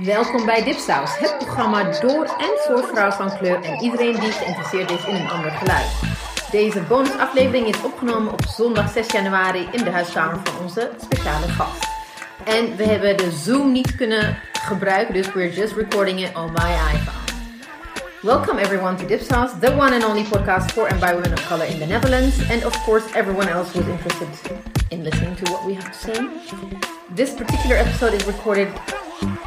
Welkom bij Dipsaus, het programma door en voor vrouwen van kleur en iedereen die geïnteresseerd is in een ander geluid. Deze bonusaflevering is opgenomen op zondag 6 januari in de huiskamer van onze speciale gast. En we hebben de Zoom niet kunnen gebruiken, dus we're just recording it on my iPhone. Welcome everyone to Dipsaus, the one and only podcast for and by women of color in the Netherlands, and of course everyone else who's interested in listening to what we have to say. This particular episode is recorded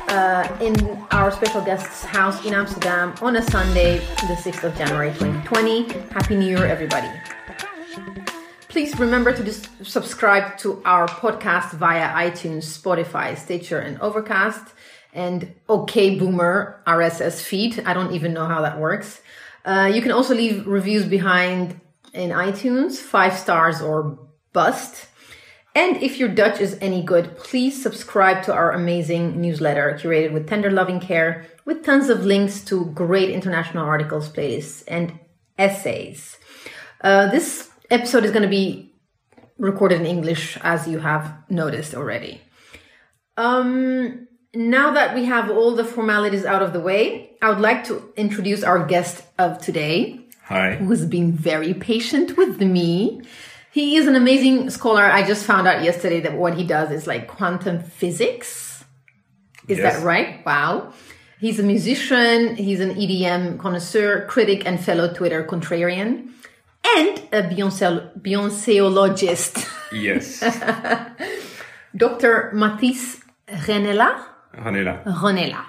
uh, in our special guest's house in Amsterdam on a Sunday, the 6th of January 2020. Happy New Year, everybody. Please remember to subscribe to our podcast via iTunes, Spotify, Stitcher, and Overcast, and OK Boomer RSS feed. I don't even know how that works. Uh, you can also leave reviews behind in iTunes, five stars or bust. And if your Dutch is any good, please subscribe to our amazing newsletter curated with tender loving care with tons of links to great international articles, playlists, and essays. Uh, this episode is going to be recorded in English, as you have noticed already. Um, now that we have all the formalities out of the way, I would like to introduce our guest of today, Hi. who has been very patient with me. He is an amazing scholar. I just found out yesterday that what he does is like quantum physics. Is Yes. that right? Wow. He's a musician, he's an EDM connoisseur, critic, and fellow Twitter contrarian, and a Beyonce, Beyonceologist. Yes. Dr. Mathys Rennela. Ranela. Ronella.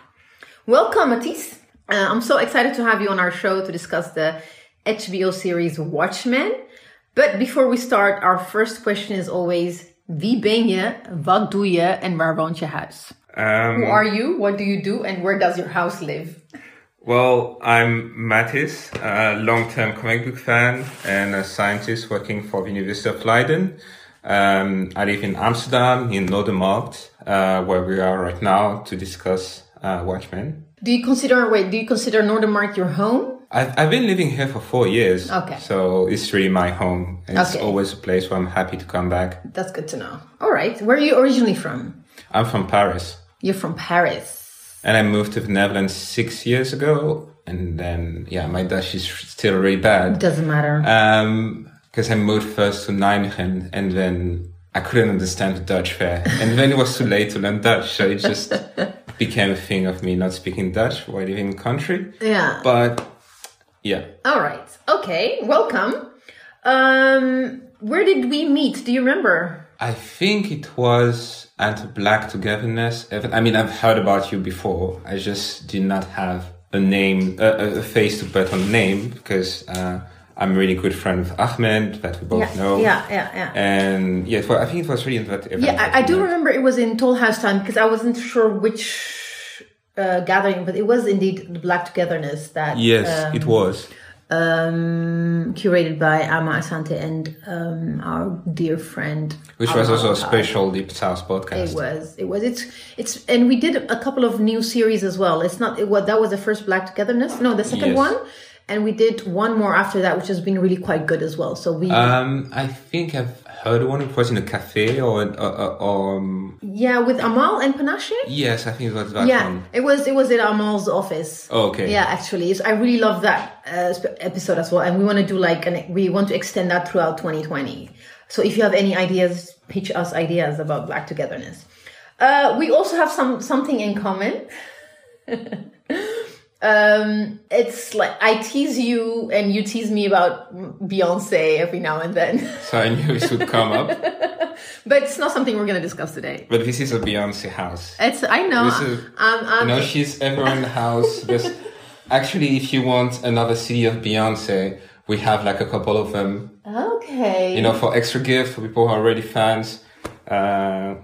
Welcome, Mathys. Uh, I'm so excited to have you on our show to discuss the HBO series Watchmen. But before we start, our first question is always: Wie ben je? Wat doe je? En waar woont je huis? Um, Who are you? What do you do? And where does your house live? well, I'm Mathys, a long-term comic book fan and a scientist working for the University of Leiden. Um, I live in Amsterdam, in Noordermarkt, uh, where we are right now to discuss uh, Watchmen. Do you consider wait? Do you consider Noordermarkt your home? I've, I've been living here for four years. Okay. So it's really my home. And It's Okay. always a place where I'm happy to come back. That's good to know. All right, where are you originally from? I'm from Paris. You're from Paris. And I moved to the Netherlands six years ago. And then, yeah, my Dutch is still really bad. Doesn't matter. Um, because I moved first to Nijmegen and then I couldn't understand the Dutch there. And then it was too late to learn Dutch. So it just became a thing of me not speaking Dutch while living in the country. yeah. But yeah, All right. Okay. Welcome. Um, where did we meet? Do you remember? I think it was at Black Togetherness. I mean, I've heard about you before. I just did not have a name, a, a face to put on name because, uh, I'm a really good friend with Ahmed that we both yeah, know. yeah, yeah, yeah. And yeah, was, I think it was really in that event. Yeah, I, I do remember it was in Toll House time because I wasn't sure which uh, gathering, but it was indeed the Black Togetherness that Yes, um, it was. um, curated by Ama Asante and um, our dear friend. Which was also a special Dipsaus podcast. It was. It was. It's. It's. And we did a couple of new series as well. It's not. It was. That was the first Black Togetherness. No, the second Yes. one. And we did one more after that, which has been really quite good as well. So we. Um, I think I've heard one. It was in a cafe or, or, or, or um, yeah, with Amal and Panache. yes, I think it was that Yeah, one. it was. It was in Amal's office. Oh, okay. Yeah, actually, It's- I really love that uh, episode as well, and we want to do like, an, we want to extend that throughout 2020. So if you have any ideas, pitch us ideas about Black Togetherness. Uh, we also have some something in common. um, it's like I tease you and you tease me about Beyonce every now and then, So I knew it would come up. but it's not something we're going to discuss today. But this is a Beyonce house. It's I know. This is- I'm, I'm, You know, she's everywhere in the house. There's, actually, if you want another CD of Beyonce, we have like a couple of them. okay. You know, for extra gift for people who are already fans. Uh,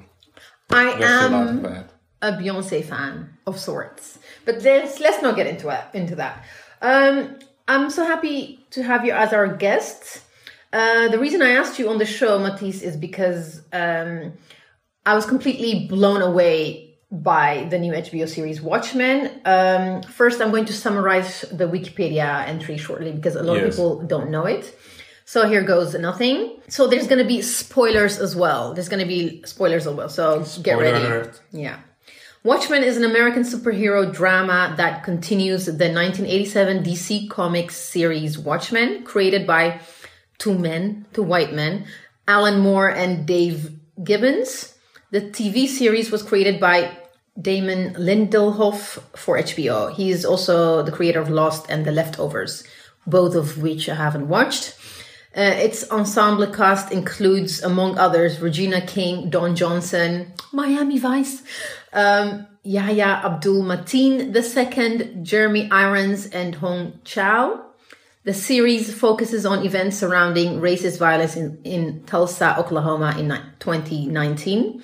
I there's a am. a Beyonce fan of sorts. But let's let's not get into it, into that. Um, I'm so happy to have you as our guest. Uh, the reason I asked you on the show, Mathys, is because um, I was completely blown away by the new HBO series Watchmen. Um, first, I'm going to summarize the Wikipedia entry shortly because a lot of people don't know it. So here goes nothing. So there's going to be spoilers as well. There's going to be spoilers as well. So get ready. alert. Yeah. Watchmen is an American superhero drama that continues the 1987 DC Comics series Watchmen, created by two men, two white men, Alan Moore and Dave Gibbons. The TV series was created by Damon Lindelof for HBO. He is also the creator of Lost and The Leftovers, both of which I haven't watched. Uh, its ensemble cast includes, among others, Regina King, Don Johnson, Miami Vice, um, Yahya Abdul Mateen II, Jeremy Irons, and Hong Chau. The series focuses on events surrounding racist violence in, in Tulsa, Oklahoma in 2019.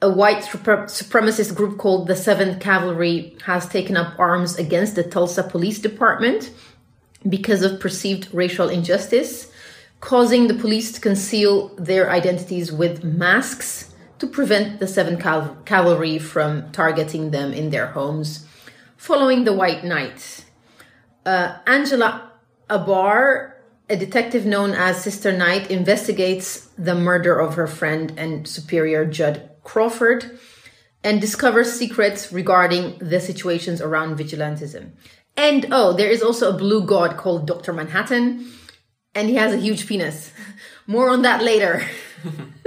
A white supremacist group called the 7th Cavalry has taken up arms against the Tulsa Police Department because of perceived racial injustice, causing the police to conceal their identities with masks to prevent the Seventh Cal- Cavalry from targeting them in their homes. Following the White Night, uh, Angela Abar, a detective known as Sister Night, investigates the murder of her friend and superior Judd Crawford and discovers secrets regarding the situations around vigilantism. And oh, there is also a blue god called Dr. Manhattan, and he has a huge penis. More on that later.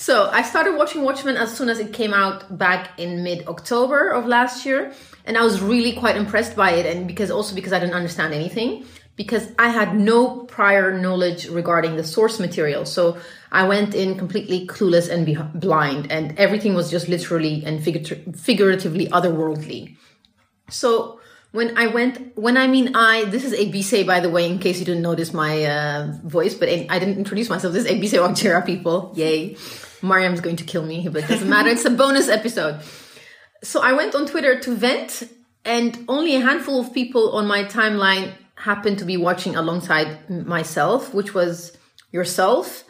So I started watching Watchmen as soon as it came out back in mid October of last year. And I was really quite impressed by it. And because also because I didn't understand anything, because I had no prior knowledge regarding the source material. So I went in completely clueless and be- blind, and everything was just literally and figur- figuratively otherworldly. So when I went, when I mean I, this is Ebissé, by the way, in case you didn't notice my uh, voice, but I didn't introduce myself. This is Ebissé Wakjira, people. Yay. Mariam's going to kill me, but it doesn't matter. It's a bonus episode. So I went on Twitter to vent, and only a handful of people on my timeline happened to be watching alongside myself, which was yourself,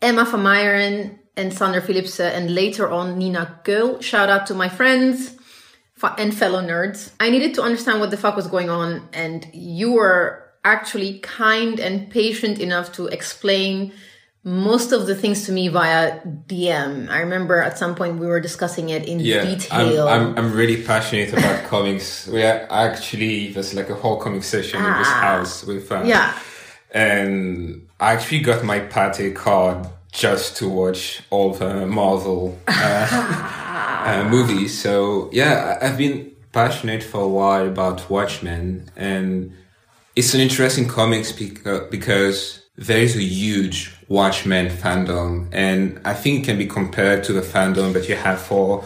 Emma van Meijeren, and Sander Philipsen, and later on Nina Keul. Shout out to my friends and fellow nerds. I needed to understand what the fuck was going on, and you were actually kind and patient enough to explain most of the things to me via DM. I remember at some point we were discussing it in yeah, detail. I'm, I'm, I'm really passionate about comics. We actually, there's like a whole comic session ah, in this ah. house with, uh, yeah. And I actually got my Pathé card just to watch all the Marvel uh, uh, movies. So yeah, I've been passionate for a while about Watchmen and it's an interesting comics because there is a huge Watchmen fandom, and I think it can be compared to the fandom that you have for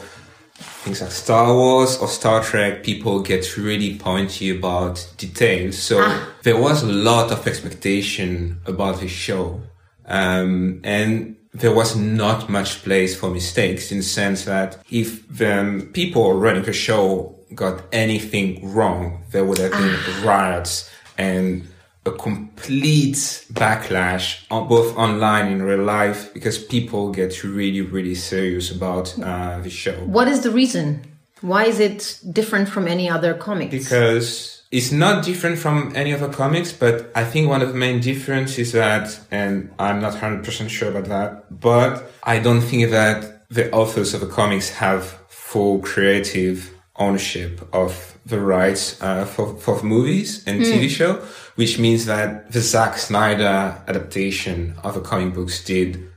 things like Star Wars or Star Trek. People get really pointy about details, so ah. there was a lot of expectation about the show, um, and there was not much place for mistakes in the sense that if the people running the show got anything wrong, there would have been ah. riots and a complete backlash on both online and real life because people get really really serious about uh, the show. What is the reason? Why is it different from any other comics? Because it's not different from any other comics but i think one of the main differences is that and i'm not 100% sure about that but i don't think that the authors of the comics have full creative ownership of the rights uh, for, for movies and mm. TV show, which means that the Zack Snyder adaptation of the comic books did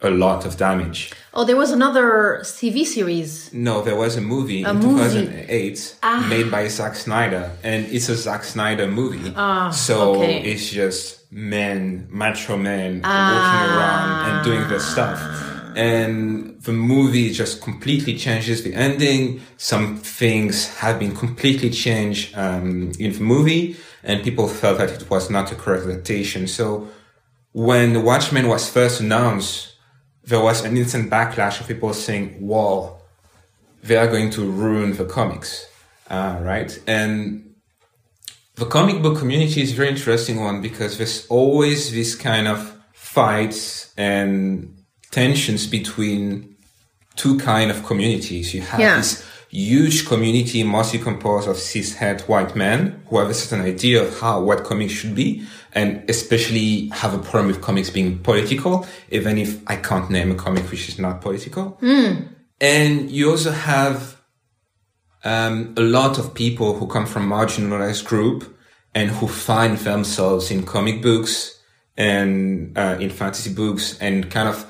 a lot of damage. Oh, there was another TV series. No, there was a movie a in movie. 2008 ah. made by Zack Snyder, and it's a Zack Snyder movie. Ah, so okay. it's just men, macho men, ah. walking around and doing their stuff and the movie just completely changes the ending. Some things have been completely changed um, in the movie, and people felt that it was not a correct adaptation. So when Watchmen was first announced, there was an instant backlash of people saying, "Well, they are going to ruin the comics," uh, right? And the comic book community is a very interesting one because there's always this kind of fights and tensions between two kind of communities. You have yeah. this huge community mostly composed of cishet white men who have a certain idea of how what comics should be and especially have a problem with comics being political, even if I can't name a comic which is not political. Mm. And you also have um, a lot of people who come from marginalized group and who find themselves in comic books and uh, in fantasy books and kind of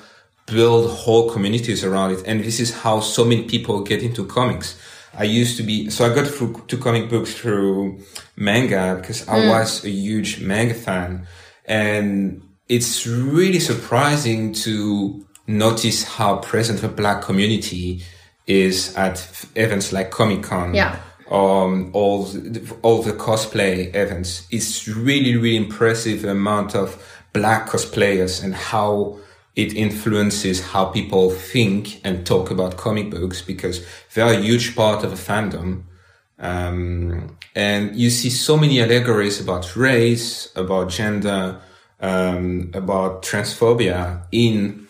build whole communities around it. And this is how so many people get into comics. I used to be, so I got through to comic books through manga because I Mm. was a huge manga fan. And it's really surprising to notice how present the black community is at events like Comic Con. Yeah. Um, all the, all the cosplay events. It's really, really impressive the amount of black cosplayers and how it influences how people think and talk about comic books because they're a huge part of a fandom. Um, and you see so many allegories about race, about gender, um, about transphobia in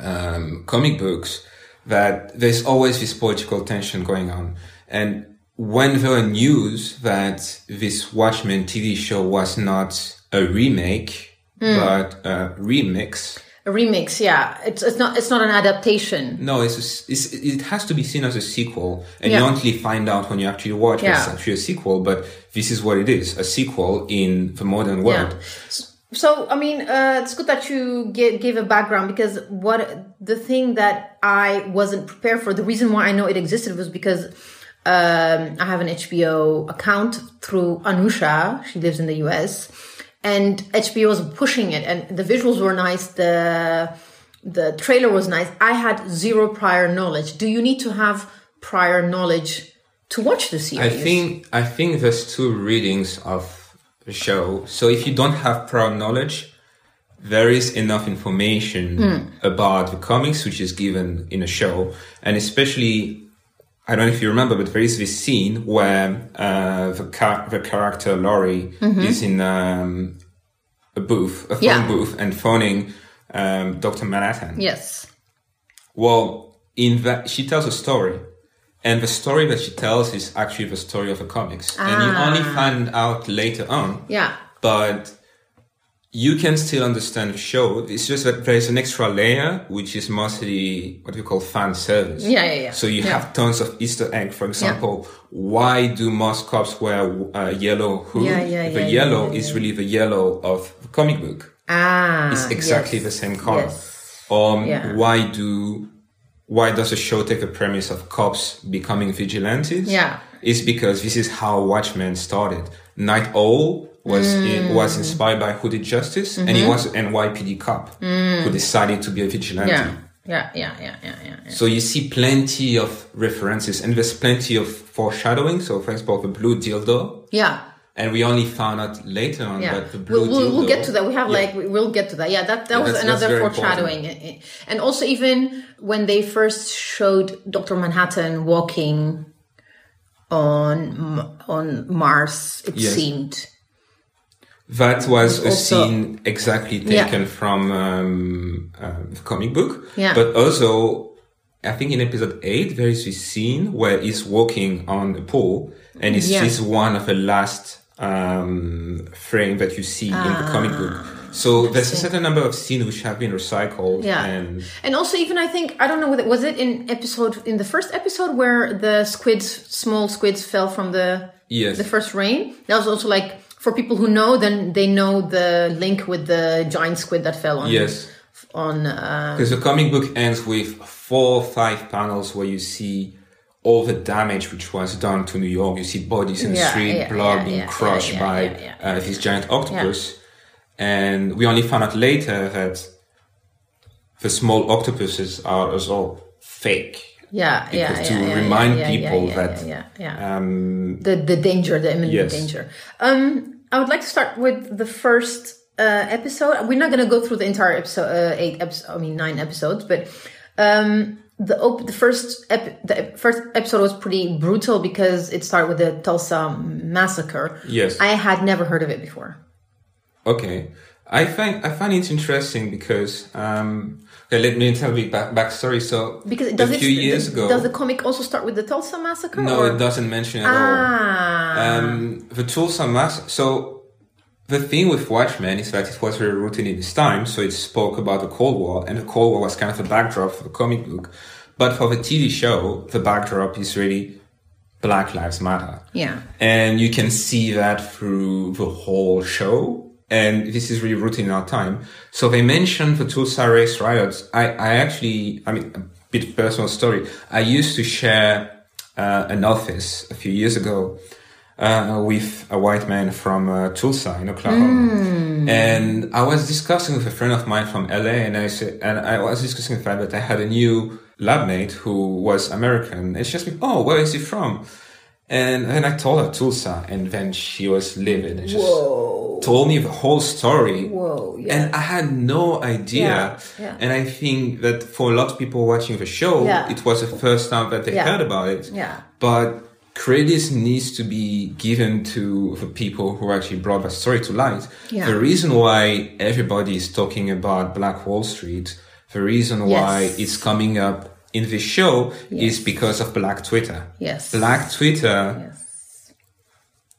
um, comic books that there's always this political tension going on. And when there were news that this Watchmen TV show was not a remake, but a remix, A remix, yeah. It's it's not it's not an adaptation. no, it's, a it's it has to be seen as a sequel, and Yeah. you only find out when you actually watch it. It's actually a sequel, but this is what it is: a sequel in the modern world. Yeah. So, I mean, uh, it's good that you give, give a background because what the thing that I wasn't prepared for, the reason why I know it existed was because um, I have an HBO account through Anusha. She lives in the US, and HBO was pushing it, and the visuals were nice. The the trailer was nice. I had zero prior knowledge. Do you need to have prior knowledge to watch the series? I think I think there's two readings of the show. So if you don't have prior knowledge, there is enough information Hmm. about the comics which is given in a show, and especially. I don't know if you remember, but there is this scene where uh, the car- the character Laurie is in um, a booth, a phone Mm-hmm. Yeah. booth, and phoning um, Doctor Manhattan. yes. Well, in that she tells a story, and the story that she tells is actually the story of the comics, and you Ah. only find out later on. Yeah. But you can still understand the show. It's just that there is an extra layer, which is mostly what we call fan service. Yeah, yeah, yeah. So you Yeah. have tons of Easter egg. For example, why do most cops wear a yellow hood? Yeah, yeah, the yeah, yellow yeah, yeah, is really the yellow of the comic book. Ah. It's exactly yes. the same color. Yes. Um, Yeah. why do why does the show take the premise of cops becoming vigilantes? Yeah. It's because this is how Watchmen started. Night Owl was Mm. in, was inspired by Hooded Justice, and he was an NYPD cop who decided to be a vigilante. Mm. Yeah. Yeah, yeah, yeah, yeah, yeah. So you see plenty of references, and there's plenty of foreshadowing. So, for example, the blue dildo, Yeah. and we only found out later on Yeah, that the blue we'll, we'll, we'll get to that. We have Yeah. like we- we'll get to that. Yeah, that that Yeah, was another foreshadowing, and also even when they first showed Doctor Manhattan walking on on Mars, it Yes. seemed That was a also- scene exactly Yeah. taken from um, um, the comic book. Yeah. But also, I think in episode 8, there is this scene where he's walking on the pool, and it's Yeah. this one of the last um, frame that you see in the comic book. Ah, So there's a certain number of scenes which have been recycled. Yeah. And And also, even I think I don't know whether was it in episode in the first episode where the squids, small squids, fell from the Yes. the first rain. That was also like for people who know, then they know the link with the giant squid that fell on. yes. On uh, Because the comic book ends with four or five panels where you see all the damage which was done to New York. You see bodies in the Yeah, street, yeah, blood yeah, being crushed by uh, this giant octopus. And we only found out later that the small octopuses are as well fake. yeah, yeah, Because yeah, to yeah, remind yeah, people that, yeah, yeah, yeah. Um, the the danger, the imminent Yes. danger. Um, I would like to start with the first uh, episode. We're not going to go through the entire episode, uh, eight episodes. I mean, nine episodes, but um, the op- the first ep- the first episode was pretty brutal because it started with the Tulsa massacre. Yes. I had never heard of it before. Okay, I find I find it interesting because um, okay, let me tell you back backstory. So Because it a does few it, years ago, does the comic also start with the Tulsa massacre? no, or? it doesn't mention it at all. Ah, Um, the Tulsa Mass. So the thing with Watchmen is that it was very rooted in its time. So it spoke about the Cold War, and the Cold War was kind of the backdrop for the comic book. But for the TV show, the backdrop is really Black Lives Matter. Yeah. And you can see that through the whole show. And this is really rooted in our time. So they mentioned the Tulsa race riots. I, I actually, I mean, a bit personal story. I used to share uh, an office a few years ago uh, with a white man from uh, Tulsa in Oklahoma, mm. and I was discussing with a friend of mine from LA, and I said, and I was discussing the fact that I had a new lab mate who was American, and she asked me, "Oh, where is he from?" And then I told her Tulsa, and then she was livid and just Whoa. told me the whole story. Whoa! Yeah. And I had no idea. Yeah. Yeah. And I think that for a lot of people watching the show, it was the first time that they heard about it. Yeah. But credit needs to be given to the people who actually brought the story to light. Yeah. The reason why everybody is talking about Black Wall Street, the reason yes. why it's coming up in this show yes. is because of Black Twitter. Yes. Black Twitter. Yes.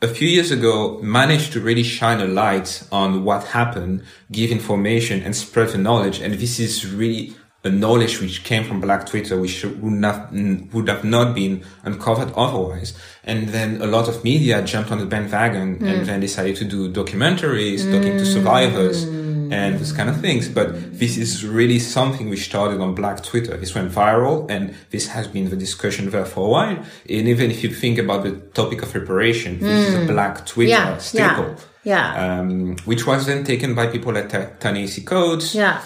A few years ago, managed to really shine a light on what happened, give information, and spread the knowledge. And this is really a knowledge which came from Black Twitter, which would not would have not been uncovered otherwise. And then a lot of media jumped on the bandwagon mm. and then decided to do documentaries, mm. talking to survivors and those kind of things. But this is really something which started on Black Twitter. This went viral, and this has been the discussion there for a while. And even if you think about the topic of reparation, this is a mm. Black Twitter yeah. staple. Yeah. yeah. Um, which was then taken by people like Ta-Nehisi Coates. Yeah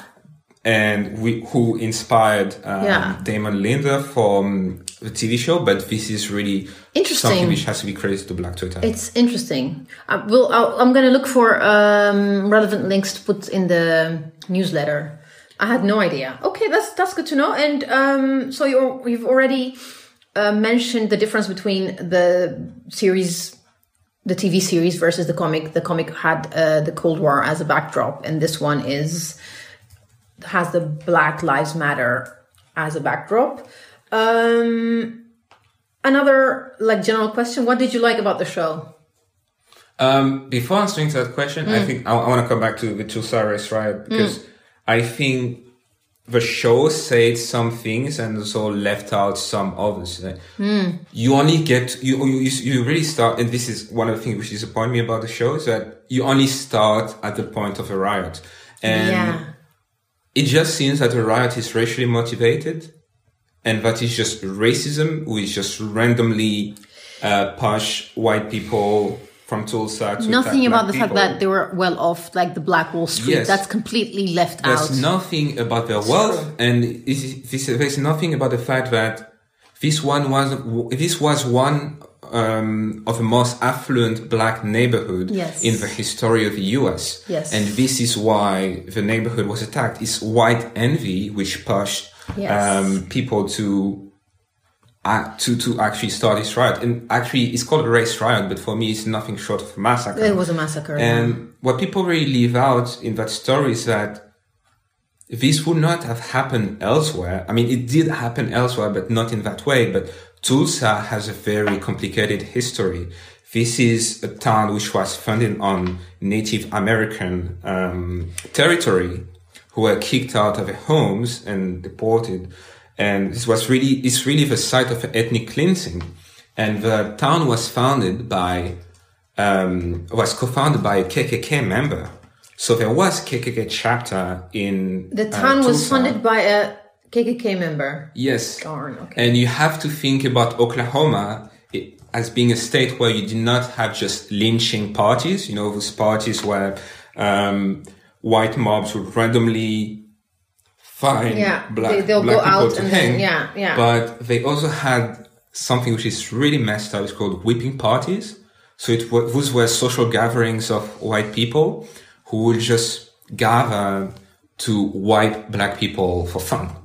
and we who inspired um, yeah. Damon Linda from the TV show. But this is really interesting. Something which has to be credited to Black Twitter. It's interesting. I will. i am going to look for um, relevant links to put in the newsletter. I had no idea. Okay, that's that's good to know. And um, so you you've already uh, mentioned the difference between the series the TV series versus the comic. The comic had uh, the Cold War as a backdrop, and this one is has the Black Lives Matter as a backdrop. Um, another like general question: What did you like about the show? Um, before answering that question, mm. I think I, I want to come back to the Tulsa race riot because mm. I think the show said some things and so left out some others. Mm. You only get you, you you really start, and this is one of the things which disappoint me about the show is that you only start at the point of a riot, and yeah it just seems that the riot is racially motivated and that is just racism, which just randomly uh, push white people from Tulsa to nothing about the people. fact that they were well off, like the Black Wall Street. Yes. That's completely left there's out. There's nothing about their wealth, true. and there's nothing about the fact that this one was this was one um, of the most affluent black neighborhood yes. in the history of the US. Yes. And this is why the neighborhood was attacked. It's white envy which pushed yes. um, people to uh, to to actually start this riot. And actually, it's called a race riot, but for me, it's nothing short of a massacre. It was a massacre. And yeah. what people really leave out in that story is that this would not have happened elsewhere. I mean, it did happen elsewhere, but not in that way. But Tulsa has a very complicated history. This is a town which was founded on Native American um, territory who were kicked out of their homes and deported. And this was really, it's really the site of ethnic cleansing. And the town was founded by, um, was co-founded by a KKK member. So there was KKK chapter in the uh, town uh, was funded by a KKK member. Yes. Darn. Okay. And you have to think about Oklahoma as being a state where you did not have just lynching parties. You know, those parties where um, white mobs would randomly find yeah, black, they, black go people out to and hang. Then, yeah, yeah. But they also had something which is really messed up. It's called whipping parties. So it was, those were social gatherings of white people who would just gather to wipe black people for fun.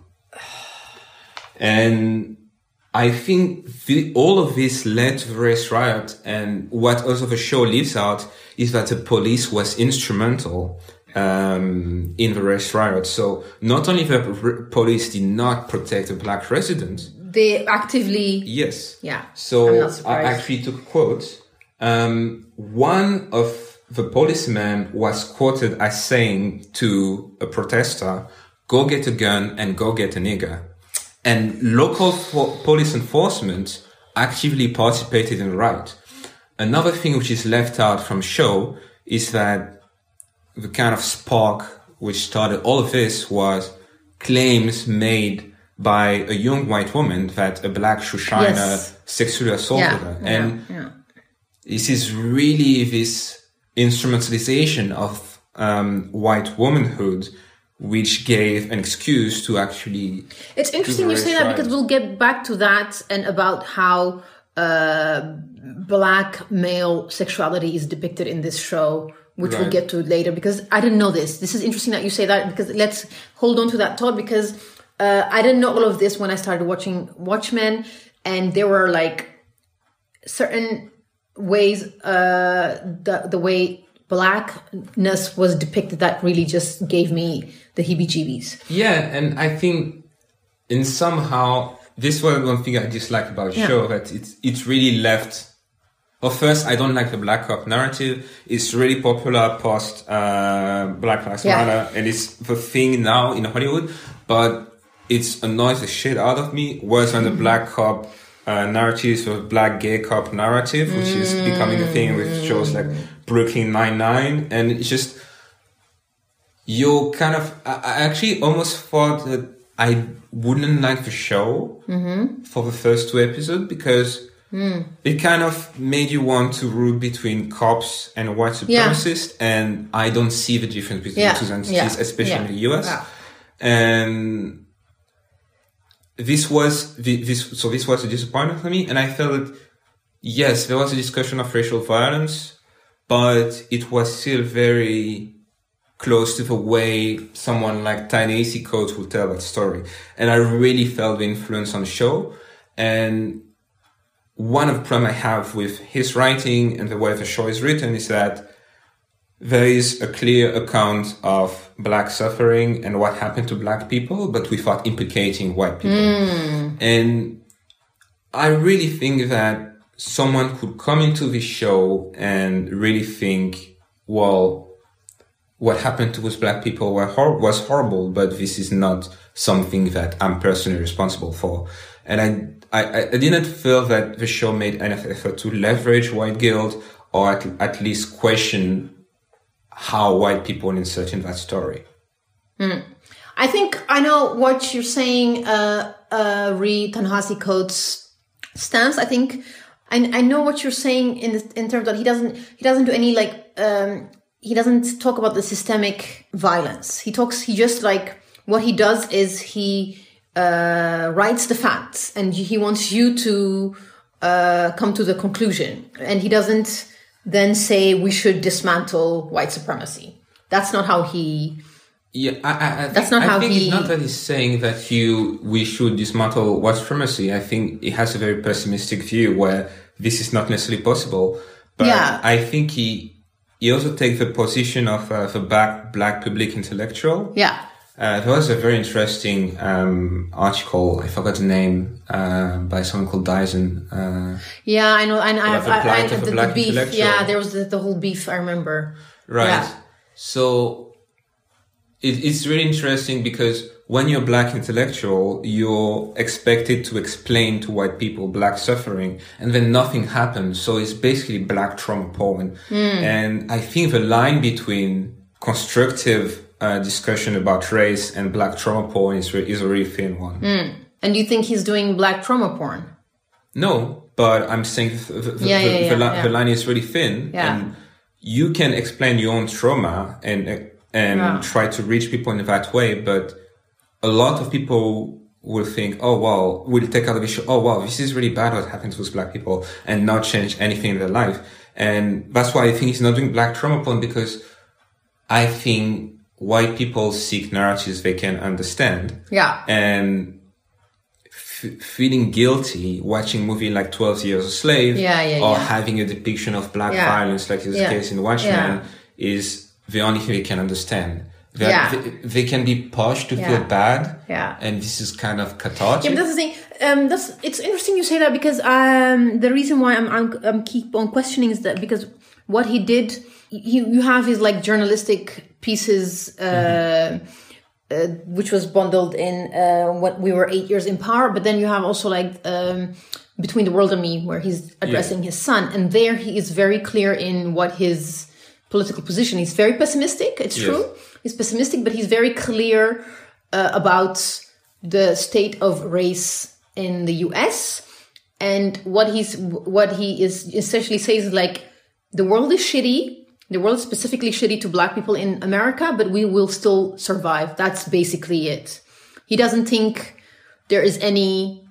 And I think the, all of this led to the race riot. And what also the show leaves out is that the police was instrumental um, in the race riot. So not only the police did not protect the black residents, they actively yes yeah. So I actually took quotes. Um, one of the policeman was quoted as saying to a protester, "Go get a gun and go get a nigger." And local police enforcement actively participated in the riot. Another thing which is left out from show is that the kind of spark which started all of this was claims made by a young white woman that a black Shoshana Yes. sexually assaulted Yeah, her. yeah, And yeah. this is really this instrumentalization of um, white womanhood, which gave an excuse to actually. It's interesting you say that because we'll get back to that and about how uh, black male sexuality is depicted in this show, which we'll get to later. Because I didn't know this. This is interesting that you say that because let's hold on to that thought because uh, I didn't know all of this when I started watching Watchmen, and there were like certain ways uh, the the way blackness was depicted that really just gave me the heebie-jeebies. Yeah, and I think in somehow this was one thing I dislike about the Yeah. show that it's it's really left. Well, first, I don't like the Black Cop narrative. It's really popular post uh, Black Lives Yeah. Matter, and it's the thing now in Hollywood. But it's annoys the shit out of me. Whereas Mm-hmm. when the Black Cop uh, narrative the Black Gay Cop narrative, which is becoming a thing with shows like Brooklyn Nine Nine, and it's just you kind of I, actually almost thought that I wouldn't like the show Mm-hmm. for the first two episodes because Mm. it kind of made you want to root between cops and white Yeah. supremacists, and I don't see the difference between Yeah, the two entities, yeah, especially yeah, in the US. yeah. And this was the- this so this was a disappointment for me, and I felt that yes, there was a discussion of racial violence, but it was still very close to the way someone like Ta-Nehisi Coates would tell that story. And I really felt the influence on the show. And one of the problems I have with his writing and the way the show is written is that there is a clear account of black suffering and what happened to black people, but without implicating white people. Hmm. And I really think that someone could come into this show and really think, well, what happened to those black people were hor- was horrible, but this is not something that I'm personally responsible for. And I, I, I didn't feel that the show made enough effort to leverage white guilt or at, at least question how white people insert in that story. I think I know what you're saying, uh, uh, re Ta-Nehisi Coates stance. I think I, I know what you're saying in the, in terms that he doesn't he doesn't do any like um, he doesn't talk about the systemic violence. He talks he just like what he does is he uh, writes the facts and he wants you to uh, come to the conclusion, and he doesn't then say we should dismantle white supremacy. That's not how he Yeah, I, I, I That's think, not I how think he- it's not that he's saying that you we should dismantle white supremacy. I think he has a very pessimistic view where this is not necessarily possible. But Yeah. I think he he also takes the position of uh, the black black public intellectual. yeah. Uh, there was a very interesting um, article. I forgot the name uh, by someone called Dyson. Uh, Yeah, I know. And I, the I, I, plight I of a the, the beef. Yeah, there was the, the whole beef. I remember. Right. Yeah. So it, it's really interesting because when you're black intellectual, you're expected to explain to white people black suffering and then nothing happens. So it's basically black trauma porn. And I think the line between constructive uh, discussion about race and black trauma porn is, re- is a really thin one. And do you think he's doing black trauma porn? No, but I'm saying the, the, the, Yeah, yeah, li- yeah. the line is really thin, Yeah. and you can explain your own trauma and and Yeah. try to reach people in that way. But a lot of people will think, oh well, will take out the show. Oh wow, this is really bad what happened to those black people, and not change anything in their life. And that's why I think he's not doing black trauma porn because I think white people seek narratives they can understand Yeah. and f- feeling guilty watching movie like 12 years a slave Yeah, yeah, or yeah. having a depiction of black violence like is the case in watchmen is the only thing they can understand they, Yeah. they, they can be pushed to Yeah. feel bad Yeah. and this is kind of cathartic Yeah, but that's the thing. Um, that's it's interesting you say that because um, the reason why I'm, I'm I'm keep on questioning is that because what he did, you you have his like journalistic pieces uh, uh, which was bundled in uh, when we were eight years in power. But then you have also like um, between the world and me, where he's addressing his son, and there he is very clear in what his political position. He's very pessimistic. It's Yes. true. He's pessimistic, but he's very clear uh, about the state of race in the U.S. And what he's what he is essentially says is like the world is shitty. The world is specifically shitty to black people in America, but we will still survive. That's basically it. He doesn't think there is any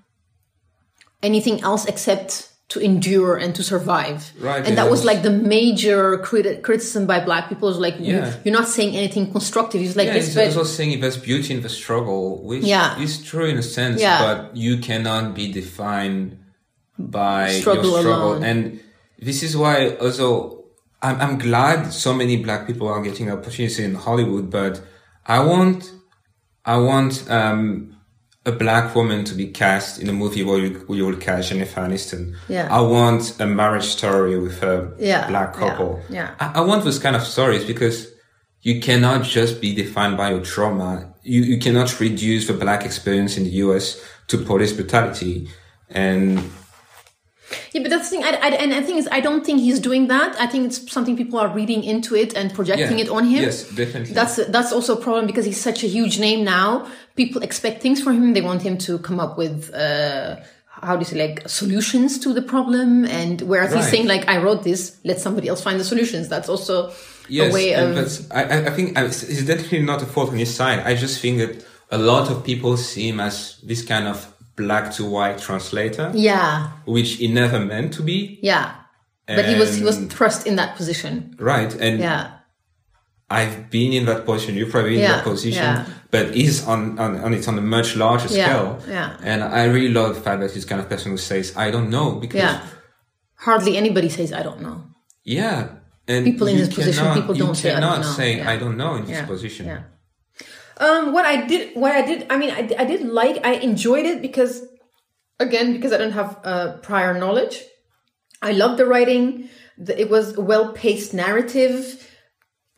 anything else except to endure and to survive. Right, And that was was- like the major criti- criticism by black people is like, you- Yeah. you're not saying anything constructive. He's like, Yeah, but also saying there's beauty in the struggle, which Yeah. is true in a sense, Yeah. but you cannot be defined by Struggle your struggle. alone. And this is why also I'm, I'm glad so many black people are getting opportunities in Hollywood, but I want, I want, um, a black woman to be cast in a movie where you, where you will cast Jennifer Aniston. Yeah. I want a marriage story with a Yeah, black yeah, couple. yeah. I, I want those kind of stories because you cannot just be defined by your trauma. You, you cannot reduce the black experience in the US to police brutality. And Yeah, but that's the thing. I, I, and the thing is, I don't think he's doing that. I think it's something people are reading into it and projecting Yeah. it on him. Yes, definitely. That's that's also a problem because he's such a huge name now. People expect things from him. They want him to come up with uh, how do you say like solutions to the problem. And whereas he's Right. saying like, I wrote this, let somebody else find the solutions. That's also yes, a way of that's, I, I- think it's definitely not a fault on his side. I just think that a lot of people see him as this kind of black to white translator, yeah, which he never meant to be. yeah. But he was he was thrust in that position. Right. And Yeah, I've been in that position. You've probably been in Yeah, that position, yeah. but he's on, on, on it's on a much larger Yeah, scale. yeah. And I really love the fact that he's the kind of person who says, I don't know because yeah. Hardly anybody says I don't know. yeah. And People in his position, people don't you say, "I don't know." say. I don't know in this Yeah, position. Um, what I did, what I did, I mean, I, I did like, I enjoyed it because, again, because I don't have uh, prior knowledge. I loved the writing. The, it was a well-paced narrative,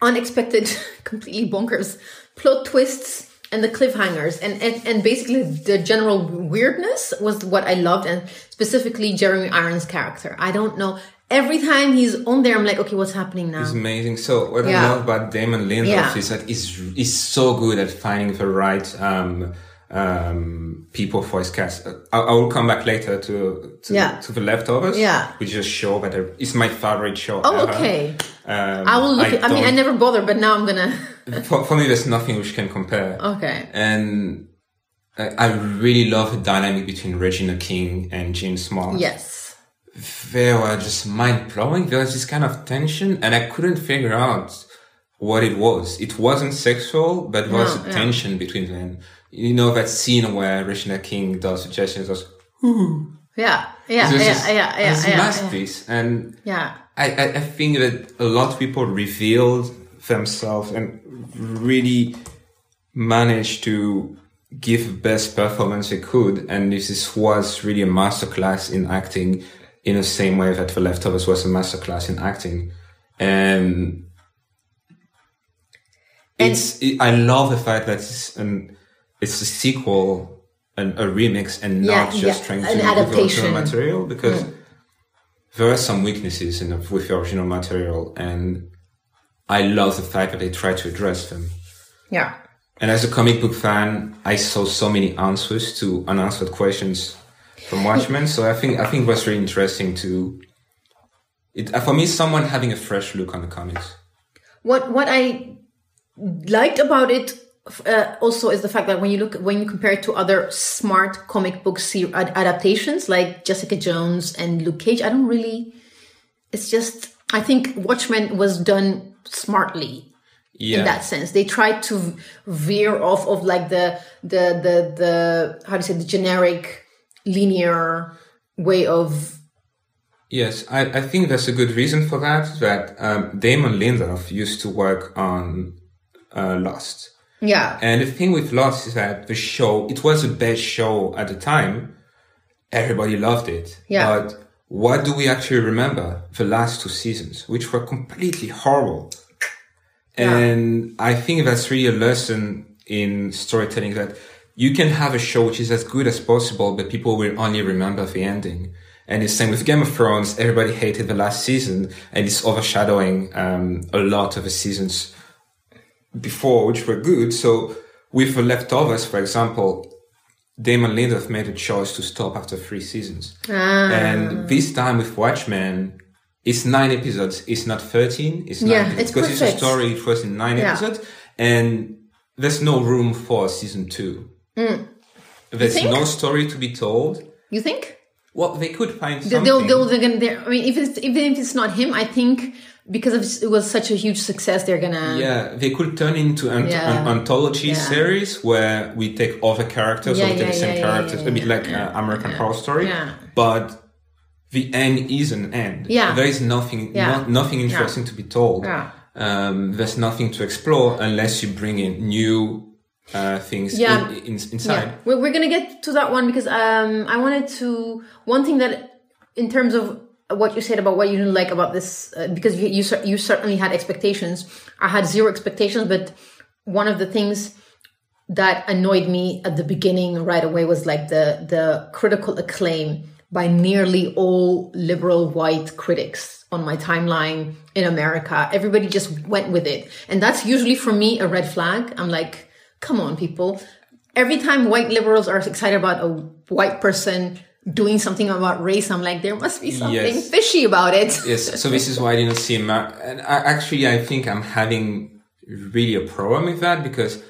unexpected, completely bonkers plot twists, and the cliffhangers, and, and and basically the general weirdness was what I loved, and specifically Jeremy Irons' character. I don't know. Every time he's on there, I'm like, okay, what's happening now? It's amazing. So what I Yeah. love about Damon Lindelof Yeah. is that he's, he's so good at finding the right, um, um, people for his cast. I, I will come back later to, to, Yeah. to the leftovers. Yeah. Which is a show that I- it's my favorite show. Oh, ever. okay. Um, I will look. I, I mean, I never bother, but now I'm gonna. for, for me, there's nothing which can compare. Okay. And I, I really love the dynamic between Regina King and Jean Smart. Yes. They were just mind blowing. There was this kind of tension, and I couldn't figure out what it was. It wasn't sexual, but there was No, a yeah. tension between them. You know that scene where Regina King does the gestures, was Yeah. Yeah. was Yeah. just- Yeah. Yeah. it's a Yeah. Yeah. masterpiece, and yeah. I, I, I think that a lot of people revealed themselves and really managed to give best performance they could. And this is, was really a masterclass in acting in the same way that The Leftovers was a masterclass in acting. And it's, it, I love the fact that it's an, it's a sequel and a remix and Yeah, not just yeah, trying to an do the original adaptation. Mm. material because there are some weaknesses in the, with the original material and I love the fact that they try to address them. Yeah. And as a comic book fan, I saw so many answers to unanswered questions from Watchmen. so I think I think it was really interesting to it for me someone having a fresh look on the comics. What What I liked about it uh, also is the fact that when you look when you compare it to other smart comic book ser- adaptations like Jessica Jones and Luke Cage, I don't really. It's just I think Watchmen was done smartly. Yeah. in that sense. They tried to veer off of like the the the the how do you say the generic linear way of Yes, I, I think there's a good reason for that. That um, Damon Lindelof used to work on uh, Lost. yeah And the thing with Lost is that the show, it was the best show at the time. Everybody loved it. Yeah. But what do we actually remember? The last two seasons, which were completely horrible. Yeah. And I think that's really a lesson in storytelling that you can have a show which is as good as possible, but people will only remember the ending. And it's same with Game of Thrones. Everybody hated the last season and it's overshadowing, um, a lot of the seasons before, which were good. So with the leftovers, for example, Damon Lindelof made a choice to stop after three seasons. Ah. And this time with Watchmen, it's nine episodes. It's not 13. It's Yeah, nine. it's because it's a story. It was in nine Yeah. episodes and there's no room for season two. There's Mm. think? no story to be told. You think? Well, they could find something. They'll, they'll, they're gonna, they're, I mean, if it's, even if it's not him, I think because it was such a huge success, they're gonna. yeah, they could turn into an, Yeah. an anthology Yeah. series where we take other characters Yeah, or we take the same characters, a bit like uh, American Horror Story. Yeah. But the end is an end. Yeah. There is nothing, Yeah. no- nothing interesting to be told. Yeah. Um, there's nothing to explore unless you bring in new uh, things Yeah. in, in, inside. Yeah, we're, we're gonna get to that one because um, I wanted to one thing that in terms of what you said about what you didn't like about this uh, because you, you you certainly had expectations. I had zero expectations, but one of the things that annoyed me at the beginning right away was like the the critical acclaim by nearly all liberal white critics on my timeline in America. Everybody just went with it. And that's usually for me a red flag. I'm like, come on, people. Every time white liberals are excited about a white person doing something about race, I'm like, there must be something Yes. fishy about it. Yes, so this is why I didn't see and I, actually I think I'm having really a problem with that because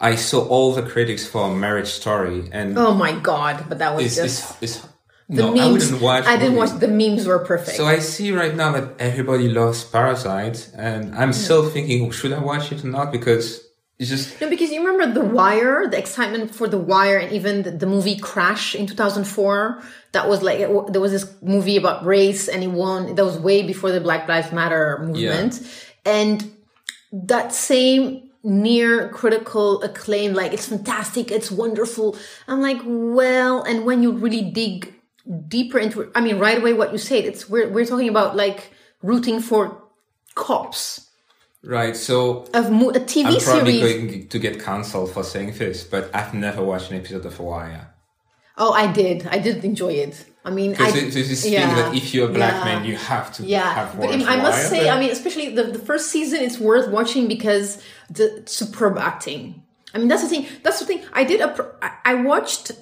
I saw all the critics for Marriage Story and Oh my god, but that was it's, just it's, it's the no, memes. I wouldn't watch. I didn't movies. watch the memes were perfect. So I see right now that everybody loves Parasite, and I'm hmm. still thinking, should I watch it or not? Because it's just No, because you remember The Wire, the excitement for The Wire, and even the, the movie Crash in 2004. That was like, it, there was this movie about race and it won, that was way before the Black Lives Matter movement. And that same near critical acclaim, like, it's fantastic, it's wonderful. I'm like, well, and when you really dig deeper into it, I mean, right away, what you said, it's, we're, we're talking about like rooting for cops. Right. So Of mo- a TV I'm probably series. going to get cancelled for saying this, but I've never watched an episode of Wire. Oh, I did. I did enjoy it. I mean, I, there's this thing yeah, that if you're a black yeah, man, you have to yeah. have But watched I The must say, but- I mean, especially the, the first season, it's worth watching because the superb acting. I mean, that's the thing. That's the thing. I did. A, I- I watched.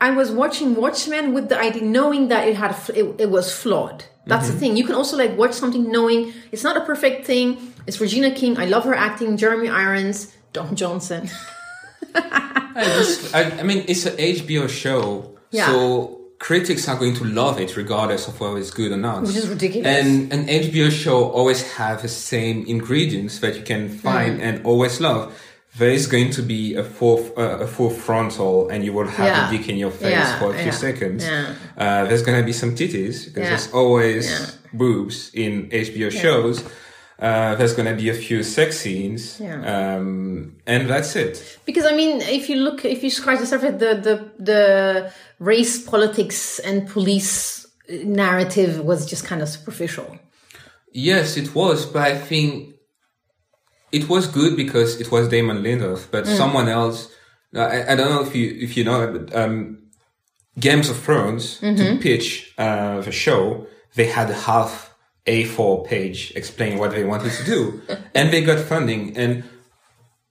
I was watching Watchmen with the idea, knowing that it had it, it was flawed. That's Mm-hmm. the thing. You can also like watch something knowing it's not a perfect thing. It's Regina King. I love her acting. Jeremy Irons, Don Johnson. I, just, I, I mean, it's an HBO show, Yeah. so critics are going to love it regardless of whether it's good or not. Which is ridiculous. And an HBO show always have the same ingredients that you can Mm. find and always love. There is going to be a full, uh, a full frontal, and you will have Yeah. a dick in your face Yeah, for a few yeah, seconds. Uh, there's gonna be some titties because there's always boobs in HBO shows. Uh, there's gonna be a few sex scenes, Yeah. um, and that's it. Because I mean, if you look, if you scratch the surface, the the the race politics and police narrative was just kind of superficial. Yes, it was, but I think it was good because it was Damon Lindelof. But Mm. someone else, I, I don't know if you if you know, but um, Games of Thrones Mm-hmm. to pitch uh, the show, they had a half A4 page explaining what they wanted to do, and they got funding and.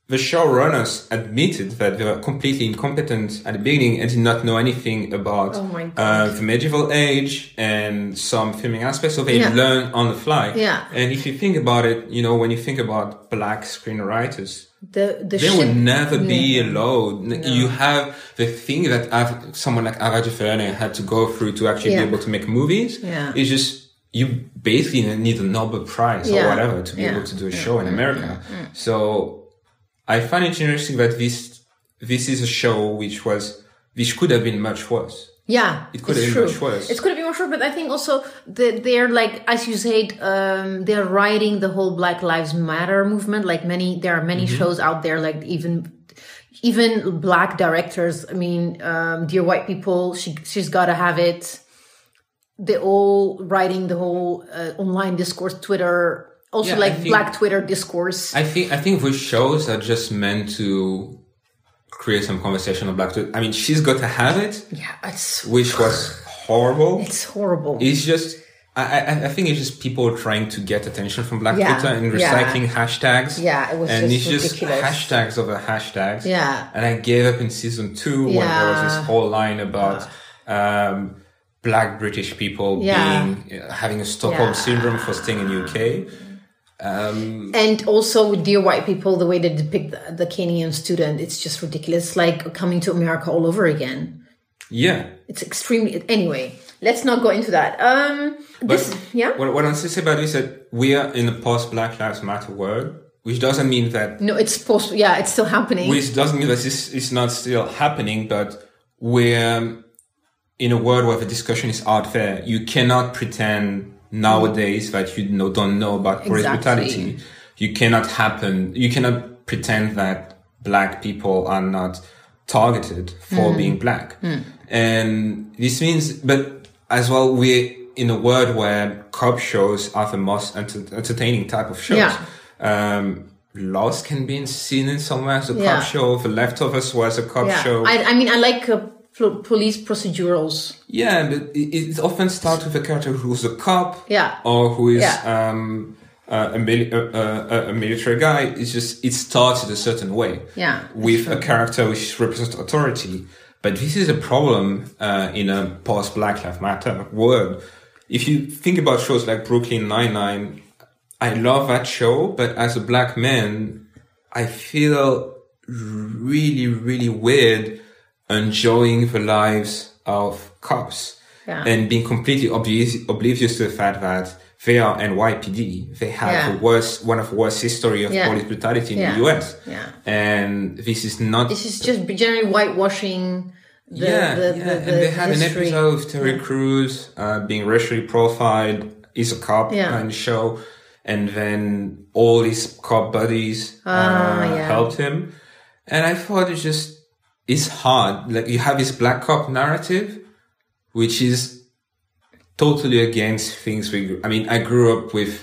The showrunners admitted that they were completely incompetent at the beginning and did not know anything about Oh uh, the medieval age and some filming aspects. So they Yeah. learn on the fly. Yeah. And if you think about it, you know, when you think about black screenwriters, The the they would never be Yeah. allowed. You have the thing that someone like Ava DuVernay had to go through to actually Yeah. be able to make movies. Yeah. It's just, you basically need a Nobel Prize Yeah. or whatever to be Yeah. able to do a show in America. So I find it interesting that this, this is a show which was, which could have been much worse. Yeah, It could it's have been true. much worse. It could have been much worse, but I think also that they're like, as you said, um, they're riding the whole Black Lives Matter movement. Like many, there are many Mm-hmm. shows out there, like even even black directors. I mean, um, Dear White People, she she's got to have it. They're all writing the whole uh, online discourse, Twitter, also Yeah, like think- Black Twitter discourse. I think I think those shows are just meant to create some conversation on black twitter I mean, she's got to have it, Yeah, it's which was horrible. it's horrible. It's just, I, I, I think it's just people trying to get attention from Black Yeah, Twitter and yeah. recycling hashtags. Yeah, it was and just it's ridiculous. just hashtags over hashtags. Yeah. And I gave up in season two when there was this whole line about um, black British people Yeah. being uh, having a Stockholm Yeah. syndrome for staying in UK. Um, and also with dear white people, the way they depict the, the Kenyan student, it's just ridiculous. It's like coming to America all over again. yeah. It's extremely anyway. Let's not go into that. Um, this yeah. What, what I'm to say about this is that we are in a post Black Lives Matter world, which doesn't mean that No, it's supposed. Yeah, it's still happening. which doesn't mean that this is not still happening, but we're in a world where the discussion is out there. You cannot pretend nowadays that you know, don't know about police Exactly. brutality. You cannot happen. You cannot pretend that black people are not targeted for Hmm. being black. And this means, but as well, we're in a world where cop shows are the most enter- entertaining type of shows. Yeah. Um, Lost can be seen in somewhere as a Yeah. cop show. The Leftovers was a cop yeah, show. I, I mean, I like uh, police procedurals. yeah, but it, it often starts with a character who's a cop. Yeah. Or who is Yeah. um, uh, a, mili- uh, uh, a military guy. It's just, it starts in a certain way. Yeah, With a character which represents authority. But this is a problem uh, in a post Black Lives Matter world. If you think about shows like Brooklyn Nine-Nine, I love that show, but as a black man, I feel really, really weird enjoying the lives of cops Yeah. and being completely oblivious, oblivious to the fact that they are NYPD. They have Yeah. the worst, one of the worst history of Yeah. police brutality in Yeah. the US. Yeah. And this is not This is just generally whitewashing the yeah, the, yeah. the, and they had history. an episode of Terry Crews uh, being racially profiled. He's a cop Yeah. the show, and then all his cop buddies uh, Ah, yeah. helped him. And I thought it's just it's hard. Like you have this black cop narrative, which is totally against things we. grew- I mean, I grew up with,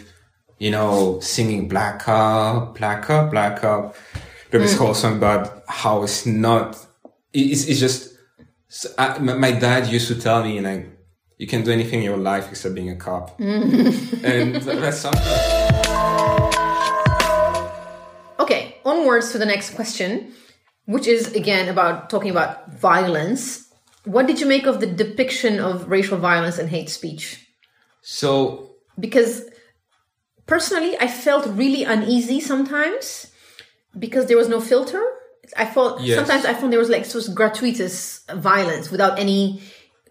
you know, singing black cop, black cop, black cop. There Mm. was whole song about how it's not. It's, it's just. I, my my dad used to tell me, like, you can do anything in your life except being a cop, and that's something. Okay, onwards to the next question, which is again about talking about violence. What did you make of the depiction of racial violence and hate speech? So Because personally, I felt really uneasy sometimes because there was no filter. I felt Yes. sometimes I found there was like just gratuitous violence without any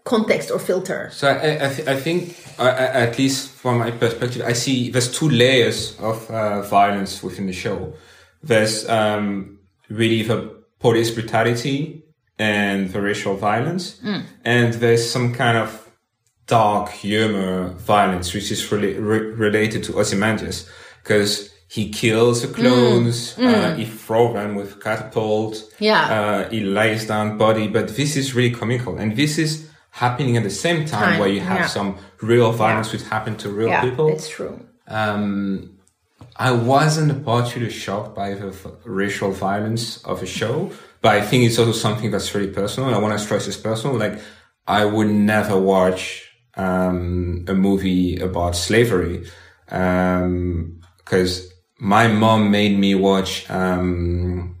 context or filter. So I, I, th- I think, uh, at least from my perspective, I see there's two layers of uh, violence within the show. There's um, really the police brutality and the racial violence, and there's some kind of dark humor violence, which is really re- related to Ozymandias, because he kills the clones, Uh, he throws them with catapult, Yeah. uh, he lays down body, but this is really comical, and this is happening at the same time, Time, where you have yeah. some real violence which happened to real Yeah, people. it's true. Um, I wasn't particularly shocked by the racial violence of the show, but I think it's also something that's really personal. I want to stress it's personal. Like, I would never watch um, a movie about slavery because my mom made me watch um,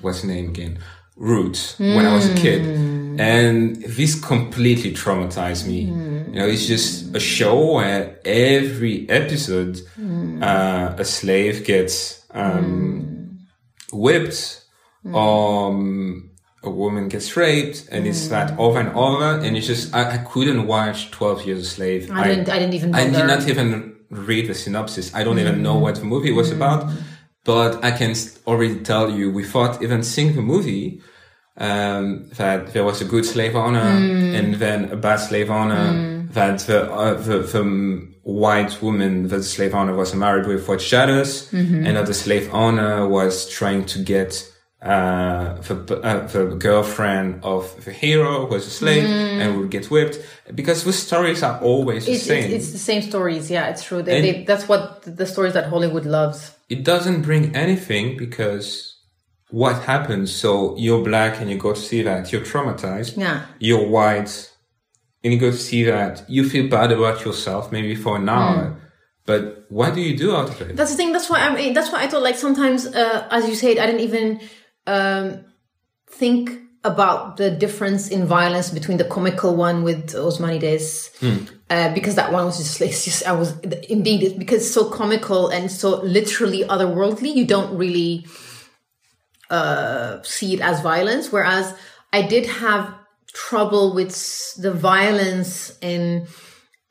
what's the name again? Roots when I was a kid. Hmm. And this completely traumatized me. Hmm. You know, it's just a show where every episode, hmm. uh, a slave gets, um, whipped, um, a woman gets raped, and it's that over and over. And it's just, I, I couldn't watch 12 Years a Slave. I didn't- I didn't even I did not even read the synopsis. I don't even know what the movie was about. But I can already tell you, without even seeing the movie, um, that there was a good slave owner and then a bad slave owner. That the, uh, the the white woman that the slave owner was married with was jealous, and that the slave owner was trying to get uh, the uh, the girlfriend of the hero who was a slave and would get whipped because the stories are always the It's, same. it's, it's the same stories. Yeah, it's true. They, they, that's what the stories that Hollywood loves. it doesn't bring anything because what happens. So you're black and you go to see that, you're traumatized. Yeah. You're white and you go to see that, you feel bad about yourself maybe for an hour. But what do you do out of it? That's the thing. That's why I mean, that's why I thought like sometimes, uh, as you said, I didn't even um, think about the difference in violence between the comical one with Osmanides, uh, because that one was just, just I was indeed because it's so comical and so literally otherworldly. You don't really uh, see it as violence, whereas I did have trouble with the violence in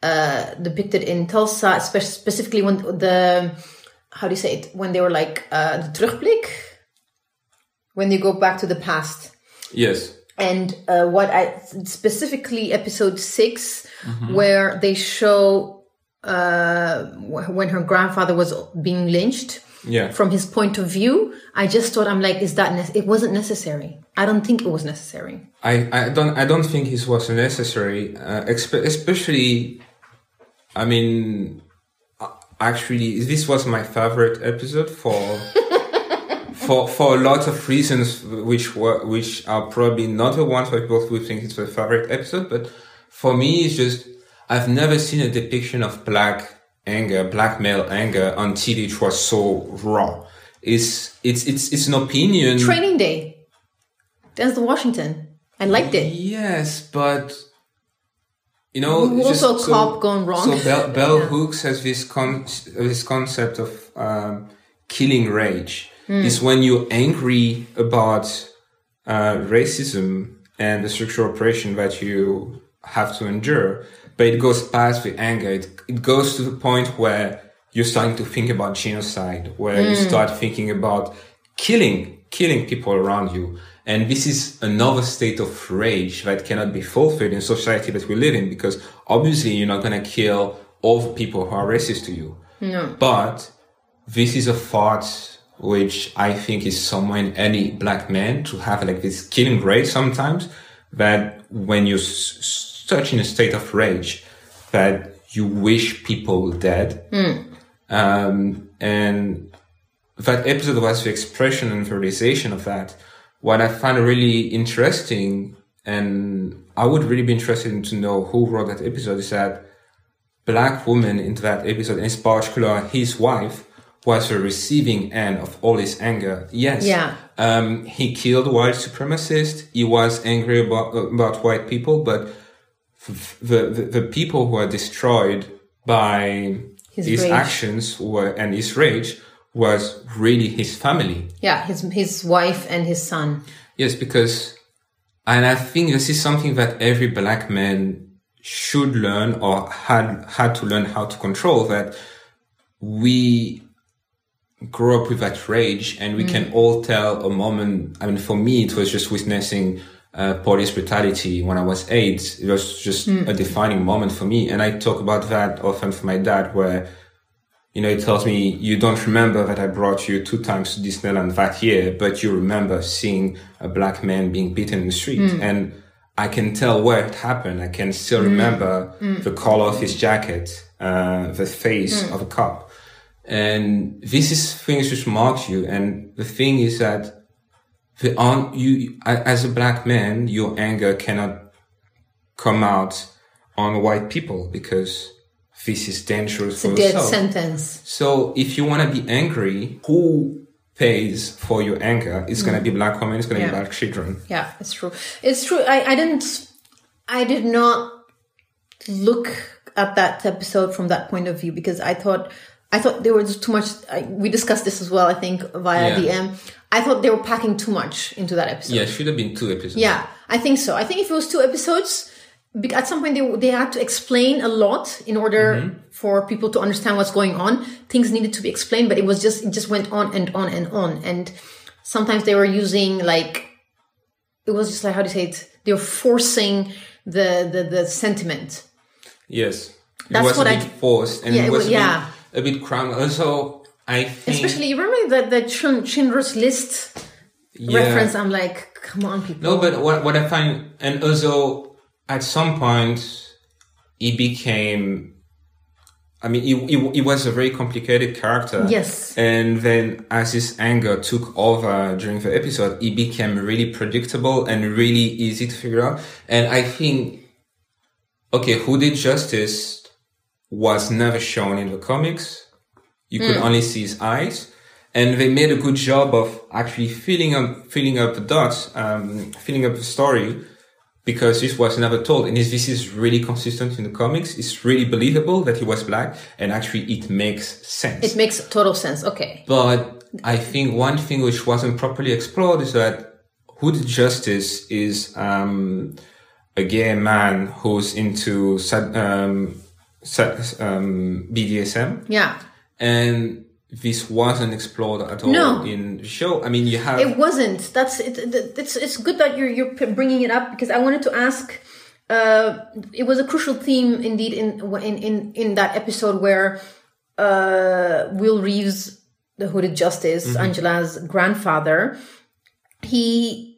uh, depicted in Tulsa, spe- specifically when the how do you say it? When they were like uh, the terugblik when they go back to the past Yes. and uh, what I specifically episode 6 where they show uh, when her grandfather was being lynched Yeah. from his point of view. I just thought I'm like, is that ne- it wasn't necessary? I don't think it was necessary. I, I don't I don't think it was necessary, uh, expe- especially. I mean, uh, actually, this was my favorite episode for for for a lot of reasons, which were which are probably not the ones where people would think it's my favorite episode. But for me, it's just I've never seen a depiction of black anger, black male anger on TV which was so raw. It's it's it's it's an opinion. Training Day. The Washington. I liked it. Yes, but you know, Also just a so- cop gone wrong. So Bell, Bell Yeah. Hooks has this con- this concept of um, killing rage. Hmm. Is when you're angry about uh, racism and the structural oppression that you have to endure, but it goes past the anger. It, it goes to the point where you're starting to think about genocide, where you Hmm. start thinking about killing, killing people around you. And this is another state of rage that cannot be fulfilled in society that we live in because obviously you're not going to kill all the people who are racist to you. No. But this is a thought which I think is somewhere in any black man to have like this killing rage sometimes that when you're such in a state of rage that you wish people dead. Um, and that episode was the expression and realization of that. What I find really interesting, and I would really be interested in to know who wrote that episode, is that black woman in that episode, in particular his wife, was the receiving end of all his anger. Yes. Yeah. Um, he killed white supremacists. He was angry about, about white people, but the, the, the people who are destroyed by His his, actions were, and his rage was really his family. Yeah, his his wife and his son. Yes, because, and I think this is something that every black man should learn or had, had to learn how to control that we grow up with that rage and we can mm. all tell a moment. I mean, for me, it was just witnessing uh, police brutality when I was eight. It was just mm. a defining moment for me. And I talk about that often for my dad where, you know, he tells me, you don't remember that I brought you two times to Disneyland that year, but you remember seeing a black man being beaten in the street. Mm. And I can tell where it happened. I can still remember the color of his jacket, uh, the face of a cop. And this is things which marks you. And the thing is that the on you as a black man, your anger cannot come out on white people because this is dangerous It's for a dead yourself. sentence. So if you want to be angry, who pays for your anger? It's going to be mm. black women. It's going to Yeah. be black children. Yeah, it's true. It's true. I, I didn't, I did not look at that episode from that point of view because I thought, I thought there was too much. I, we discussed this as well, I think, via Yeah. DM. I thought they were packing too much into that episode. Yeah, it should have been two episodes. Yeah, I think so. I think if it was two episodes, at some point they they had to explain a lot in order mm-hmm. for people to understand what's going on. Things needed to be explained, but it was just it just went on and on and on. And sometimes they were using like it was just like how do you say it? They were forcing the the the sentiment. Yes. That's it was what a I- bit forced and Yeah, it was yeah. Bit, a bit cram. Also, I think Especially you remember the the Schindler- Schindler's List yeah. reference. I'm like, come on, people. No, but what what I find, and also at some point, he became I mean, he, he, he was a very complicated character. Yes. And then as his anger took over during the episode, he became really predictable and really easy to figure out. And I think, okay, Hooded Justice was never shown in the comics. You could only see his eyes. And they made a good job of actually filling up, filling up the dots, um, filling up the story because this was never told. And this, this is really consistent in the comics. It's really believable that he was black and actually it makes sense. It makes total sense. Okay. But I think one thing which wasn't properly explored is that Hooded Justice is um, a gay man who's into um, um, BDSM, Yeah. and this wasn't explored at all No. in the show. I mean, you have It wasn't. That's it, it- It's it's good that you're you're bringing it up because I wanted to ask. Uh, it was a crucial theme indeed in in in in that episode where uh, Will Reeves, the Hooded Justice, Angela's grandfather, he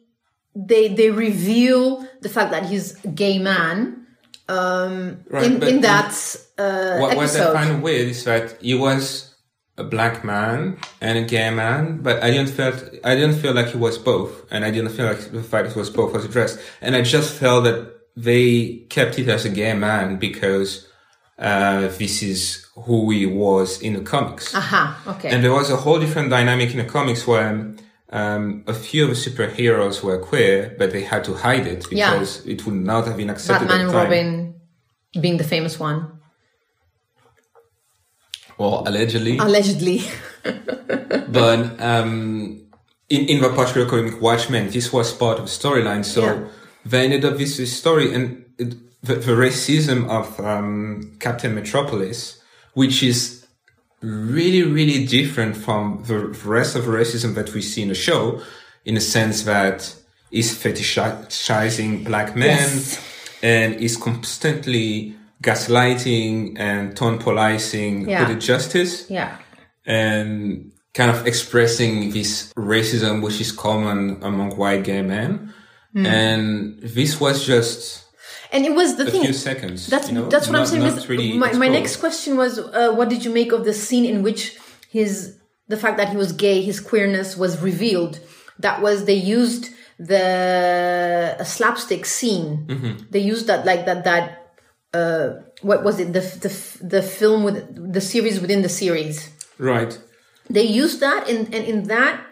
they they reveal the fact that he's a gay man um, Right, in in that uh, what, what I episode. find weird is that he was a black man and a gay man, but I didn't feel I didn't feel like he was both, and I didn't feel like the fact he was both was addressed, and I just felt that they kept it as a gay man because uh, this is who he was in the comics. Aha. Okay. And there was a whole different dynamic in the comics where um, a few of the superheroes were queer, but they had to hide it Yeah. because it would not have been accepted Batman at and the time. Robin being the famous one, Well, allegedly. allegedly. but um, in, in the particular comic Watchmen, this was part of the storyline. So Yeah. they ended up with this story and it, the, the racism of um, Captain Metropolis, which is really, really different from the rest of racism that we see in the show, in the sense that is fetishizing black men Yes. and is constantly gaslighting and tone policing Yeah. for the justice yeah. and kind of expressing this racism which is common among white gay men. Hmm. And this was just And it was the a thing. few seconds. That's you know? that's what I'm saying. not really my, my next question was, uh, what did you make of the scene in which his the fact that he was gay, his queerness was revealed? That was they used the a slapstick scene. Mm-hmm. They used that like that that uh, what was it the the the film with the series within the series. Right. They used that and and in that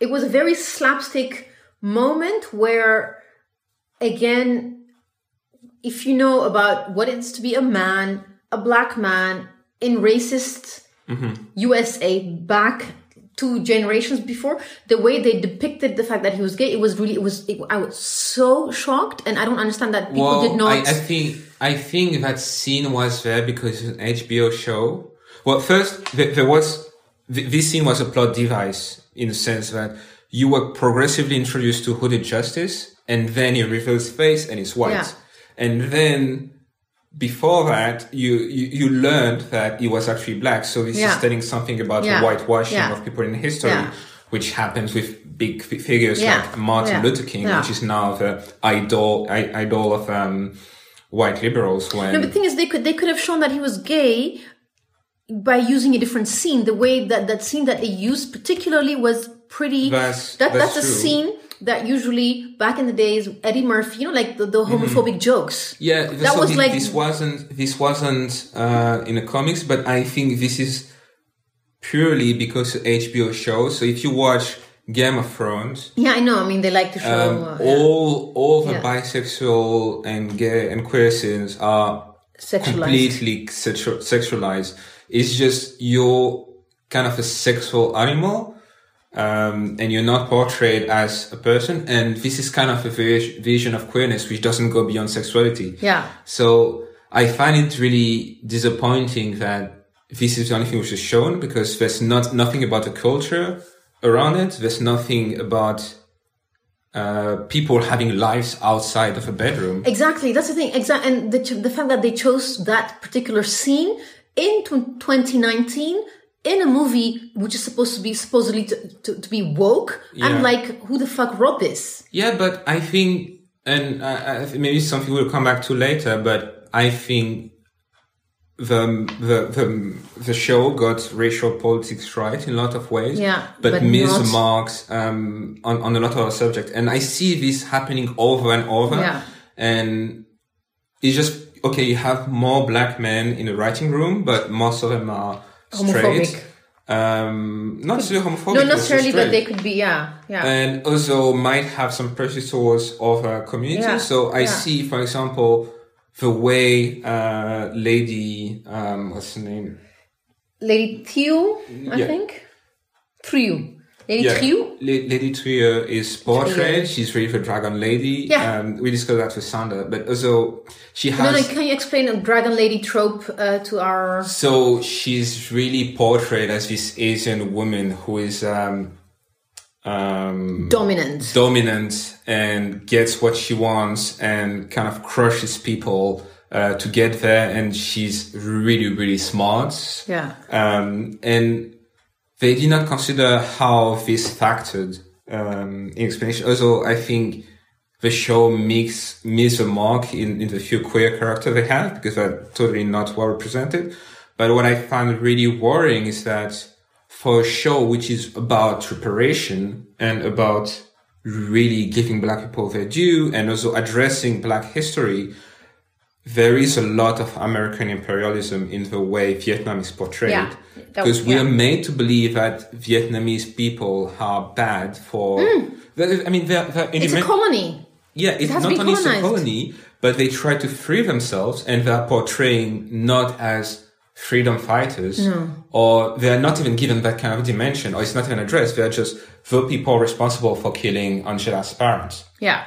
it was a very slapstick moment where again if you know about what it's to be a man, a black man in racist USA back two generations before, the way they depicted the fact that he was gay, it was really, it was, it, I was so shocked and I don't understand that people well, did not. I, I think I think that scene was there because it's an HBO show. Well, first th- there was this scene was a plot device in the sense that you were progressively introduced to hooded justice, and then he reveals his face and it's white, Yeah. And then before that you, you you learned that he was actually black. So this Yeah. is telling something about Yeah. the whitewashing Yeah. of people in history. Which happens with big fi- figures like Martin. Luther King, which is now the idol I, idol of um, white liberals. When No, but the thing is, they could they could have shown that he was gay by using a different scene. The way that that scene that they used particularly was pretty. That's- that, that's that's a scene that usually back in the days Eddie Murphy, you know, like the, the homophobic jokes. Mm-hmm. yeah, that so was thi- like this wasn't this wasn't uh, in the comics, but I think this is purely because of HBO shows. So if you watch Game of Thrones, yeah, I know. I mean, they like to show. um, uh, all all the Yeah. bisexual and gay and queer scenes are sexualized. completely sexu- sexualized. It's just you're kind of a sexual animal, um, and you're not portrayed as a person. And this is kind of a vis- vision of queerness which doesn't go beyond sexuality. Yeah. So I find it really disappointing that this is the only thing which is shown because there's not nothing about the culture around it. There's nothing about uh, people having lives outside of a bedroom. Exactly, that's the thing. Exactly, and the the fact that they chose that particular scene in tw- 2019 in a movie which is supposed to be supposedly to, to, to be woke. Yeah. I'm like, who the fuck wrote this? Yeah, but I think, and uh, maybe something we'll come back to later, but I think the, the the the show got racial politics right in a lot of ways. Yeah, but, but missed not- marks um, on on a lot of other subjects, and I see this happening over and over. Yeah. And it's just okay. You have more black men in the writing room, but most of them are straight. Um, not necessarily homophobic. No, not necessarily, but they could be. Yeah, yeah. and also might have some prejudice towards other communities. Yeah, So I yeah. see, for example, the way uh, Lady, um, what's her name? Lady Theo, I Yeah. think. Trieu. Lady Yeah, Trieu. La- Lady Trieu is portrayed. She's really the Dragon Lady. Yeah. Um, we discussed that with Sander, but also she No, has. no, can you explain a dragon lady trope uh, to our? So she's really portrayed as this Asian woman who is um, um, Dominant. dominant and gets what she wants and kind of crushes people uh, to get there. And she's really, really smart. Yeah. Um, and they did not consider how this factored um, in explanation. Also, I think the show mix missed the mark in, in the few queer characters they have because they're totally not well represented. But what I find really worrying is that for a show which is about reparation and about really giving black people their due and also addressing black history, there is a lot of American imperialism in the way Vietnam is portrayed. Yeah, because we yeah. are made to believe that Vietnamese people are bad for. I mean, they're, they're. It's a colony. yeah, it's has not only a colony, but they try to free themselves and they're portraying not as freedom fighters or they're not even given that kind of dimension or it's not even addressed. They're just the people responsible for killing Angela's parents. Yeah.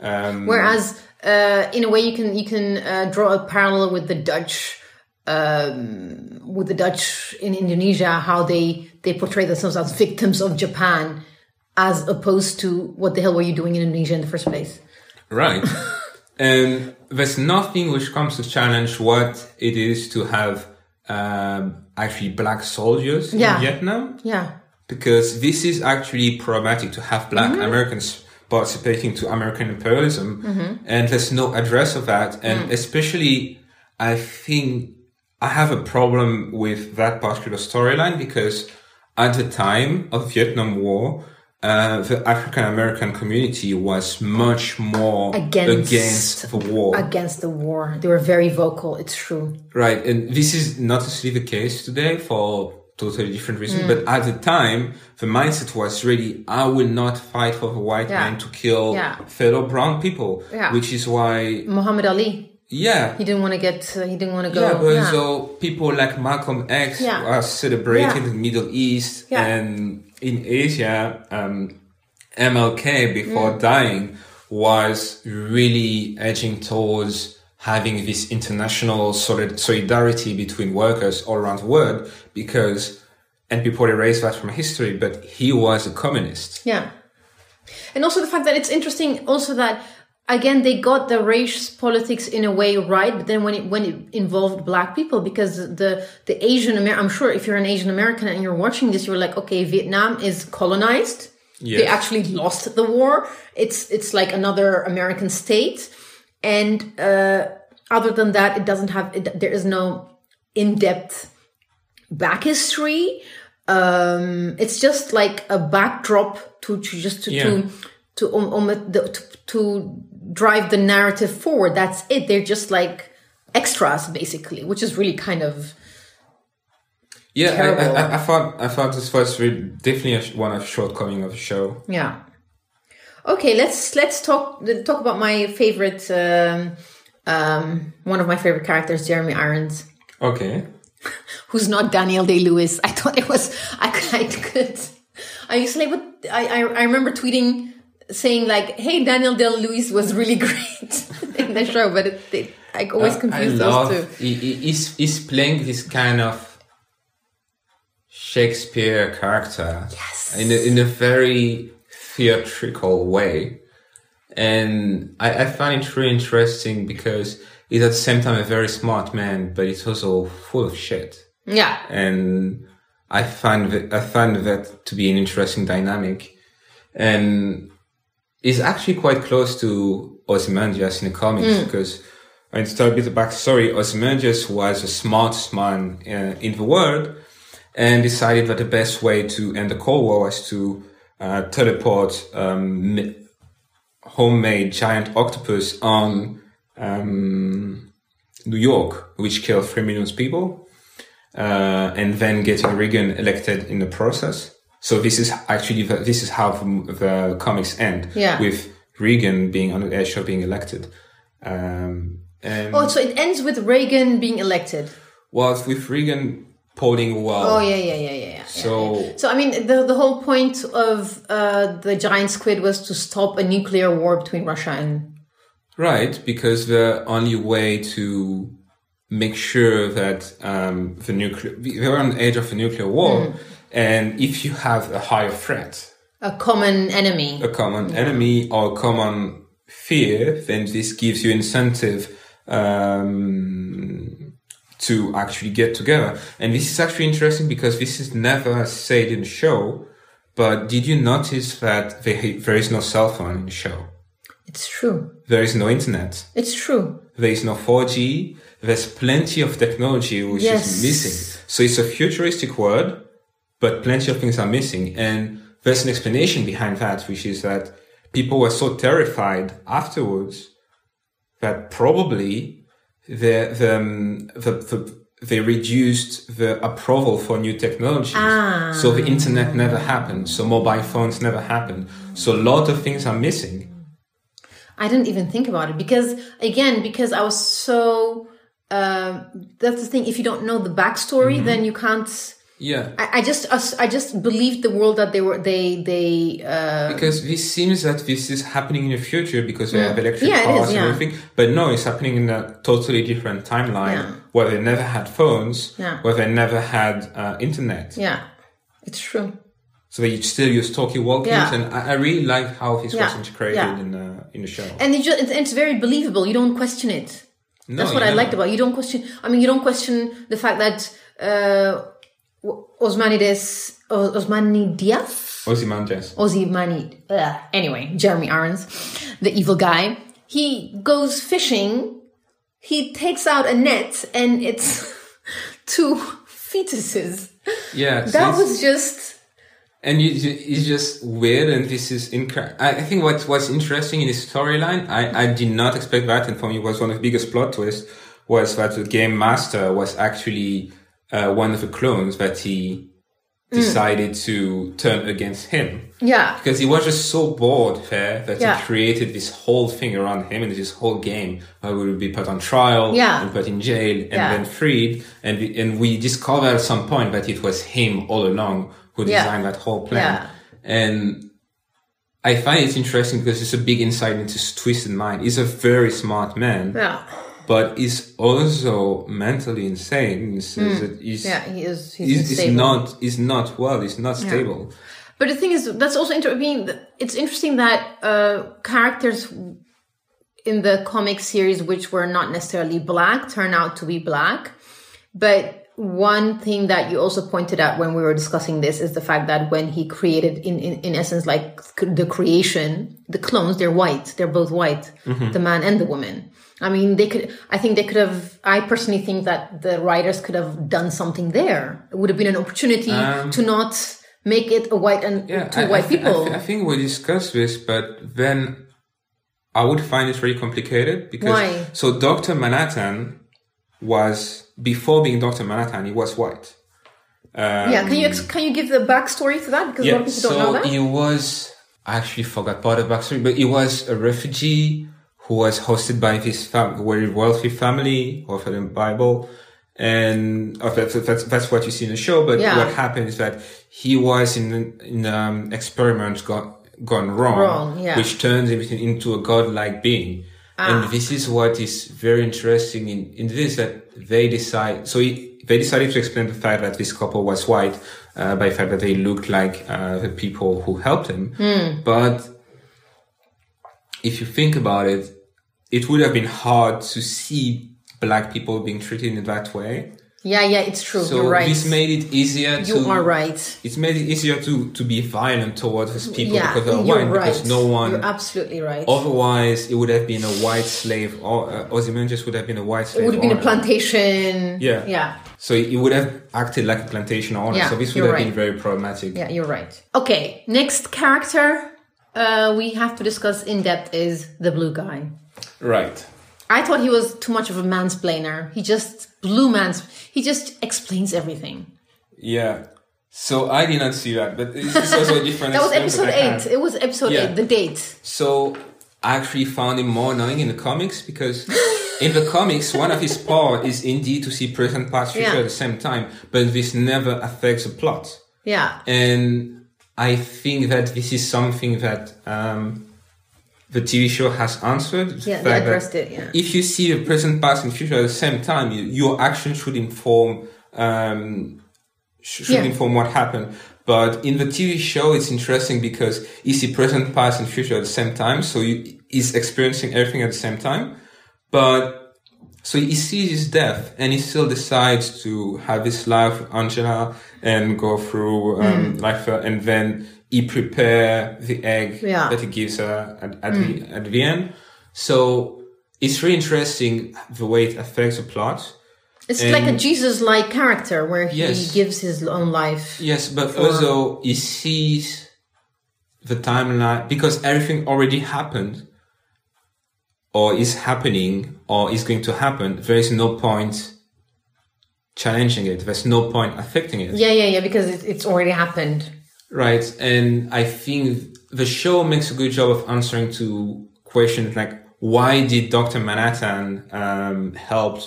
Um, Whereas, uh, in a way, you can you can uh, draw a parallel with the Dutch, um, with the Dutch in Indonesia, how they they portray themselves as victims of Japan, as opposed to what the hell were you doing in Indonesia in the first place? Right. and there's nothing which comes to challenge what it is to have um, actually black soldiers Yeah. in Vietnam. Yeah. because this is actually problematic to have black Mm-hmm. Americans participating to American imperialism, and there's no address of that. And Mm. especially, I think I have a problem with that particular storyline because at the time of Vietnam War, uh, the African American community was much more Against- against the war. Against the war, they were very vocal. It's true. Right, and this is not necessarily the case today for totally different Mm. But at the time, the mindset was really, I will not fight for the white Yeah. man to kill Yeah. fellow brown people. Yeah. Which is why, Muhammad Ali. yeah. He didn't want to get. Uh, he didn't want to go. Yeah, but so people like Malcolm X are celebrated Yeah. in the Middle East and in Asia. Um, MLK Mm. before dying was really edging towards having this international solid solidarity between workers all around the world because, and people erase that from history, but he was a communist. Yeah. And also the fact that it's interesting also that again they got the race politics in a way right, but then when it when it involved black people because the the Asian Amer I'm sure if you're an Asian American and you're watching this you're like okay Vietnam is colonized. They actually lost the war. It's it's like another American state and uh other than that it doesn't have it, there is no in-depth back history. Um it's just like a backdrop to, to just to Yeah. to to, um, the, to to drive the narrative forward. That's it. They're just like extras basically which is really kind of Yeah, I, I, I thought I thought this was really definitely a, one of shortcoming of the show. yeah okay let's let's talk talk about my favorite um um one of my favorite characters jeremy irons Okay. who's not Daniel Day Lewis. I thought it was I could I could I used to like what I, I I remember tweeting saying like, "Hey, Daniel Day Lewis was really great in the show," but it, it, I always Uh, confuse I love, those two. He, he- he's, he's playing this kind of Shakespeare character. Yes. In a, in a very theatrical way. And I, I find it really interesting because he's at the same time a very smart man, but he's also full of shit. Yeah, And I find that, I find that to be an interesting dynamic. And is actually quite close to Ozymandias in the comics because and to tell a bit of backstory, Ozymandias was the smartest man uh, in the world and decided that the best way to end the Cold War was to uh, teleport um, homemade giant octopus on um, New York, which killed three million people, uh, and then getting Reagan elected in the process. So this is actually the, this is how the, the comics end Yeah. with Reagan being on the edge of being elected. Um, and Oh, so it ends with Reagan being elected. well, with Reagan polling well. Oh yeah, yeah, yeah, yeah. Yeah. So So I mean, the the whole point of uh, the giant squid was to stop a nuclear war between Russia and Right, because the only way to make sure that um, the nuclear we're on the edge of a nuclear war, and if you have a higher threat, a common enemy. a common enemy or a common fear, then this gives you incentive um, to actually get together. And this is actually interesting because this is never said in the show. But did you notice that there, there is no cell phone in the show? It's true. There is no internet. It's true. There is no 4G. There's plenty of technology which Yes. is missing. So it's a futuristic world, but plenty of things are missing. And there's an explanation behind that, which is that people were so terrified afterwards that probably the, the, um, the, the they reduced the approval for new technologies. Ah. So the internet never happened. So mobile phones never happened. So a lot of things are missing. I didn't even think about it because again, because I was so. Uh, that's the thing. If you don't know the backstory, then you can't. Yeah. I, I just I just believed the world that they were they they uh, Because this seems that this is happening in the future because we have electric Yeah, cars is, yeah. and everything. But no, it's happening in a totally different timeline where they never had phones, where they never had uh, internet. yeah, it's true. So they still use talkie-walkies, Yeah. and I, I really like how this was integrated in the in the show. And it just, it's, it's very believable. You don't question it. No, That's what I liked about it. you. Don't question. I mean, you don't question the fact that uh, Osmanides Osmanidias Ozymandias. Ozymanid. Anyway, Jeremy Irons, the evil guy. He goes fishing. He takes out a net, and it's two fetuses. Yeah, so That was just and you, it's just weird and this is inc- I, think what what's interesting in his storyline I, I did not expect that and for me was one of the biggest plot twists was that the game master was actually uh, one of the clones that he Mm. decided to turn against him yeah. because he was just so bored there that Yeah. he created this whole thing around him and this whole game where we would be put on trial Yeah. and put in jail and Yeah. then freed and we, and we discovered at some point that it was him all along who designed that whole plan and I find it interesting because it's a big insight into his twisted mind. He's a very smart man, Yeah. But he's also mentally insane. in the sense that he's, Hmm. Yeah. He is. He's, not, he's not well, he's not stable. But the thing is, that's also inter- I mean, it's interesting that uh, characters in the comic series, which were not necessarily black, turn out to be black. But one thing that you also pointed out when we were discussing this is the fact that when he created, in in, in essence, like the creation, the clones, they're white. They're both white, mm-hmm. the man and the woman. I mean, they could. I think they could have. I personally think that the writers could have done something there. It would have been an opportunity um, to not make it a white and two I, white I thi- people. I, thi- I think we discussed this, but then I would find it very complicated because Why? so Doctor Manhattan was before being Doctor Manhattan, he was white. yeah, can you ex- can you give the backstory to that because a lot of people don't know so that. he was. I actually forgot part of the backstory, but he was a refugee who was hosted by this fam- very wealthy family, offered in Bible, and oh, that's, that's that's what you see in the show. But Yeah. what happened is that he was in in um, experiments gone gone wrong, Wrong, yeah. which turns everything into a godlike being. Ah. And this is what is very interesting in, in this that they decide. So he, they decided to explain the fact that this couple was white uh, by the fact that they looked like uh, the people who helped him. Hmm. But if you think about it, it would have been hard to see black people being treated in that way. Yeah, yeah, it's true. So You're right. this made it easier you to are right. it's made it easier to to be violent towards people Yeah, because they're white right. because no one You're absolutely right. otherwise it would have been a white slave or uh, Ozymandias would have been a white slave it would have been a plantation. Yeah. Yeah. so it would have acted like a plantation owner Yeah, so this would have right. been very problematic Yeah, you're right. Okay, next character uh, we have to discuss in depth is the blue guy. right I thought he was too much of a mansplainer. He just blue mans. He just explains everything. yeah so I did not see that but it's also a different That was episode I had. eight. It was episode Yeah. eight. The date. So I actually found him more annoying in the comics because in the comics, one of his power is indeed to see present, past, future Yeah. at the same time, but this never affects the plot. Yeah. And I think that this is something that um, the TV show has answered. Yeah, they addressed it. Yeah. If you see the present, past, and future at the same time, you, your action should inform um, sh- should Yeah. inform what happened. But in the TV show, it's interesting because you see present, past, and future at the same time. So you, he's experiencing everything at the same time. But so he sees his death and he still decides to have his life with Angela and go through Mm. um, life, uh, and then he prepare the egg Yeah. that he gives her at, at, the, mm. at the end. So it's really interesting the way it affects the plot. It's And- like a Jesus-like character where he Yes. gives his own life. Yes, but also he sees the timeline because everything already happened or is happening or is going to happen. There is no point challenging it. There's no point affecting it. Yeah, yeah, yeah. Because it, it's already happened. Right. And I think the show makes a good job of answering to questions like why did Dr. Manhattan um, help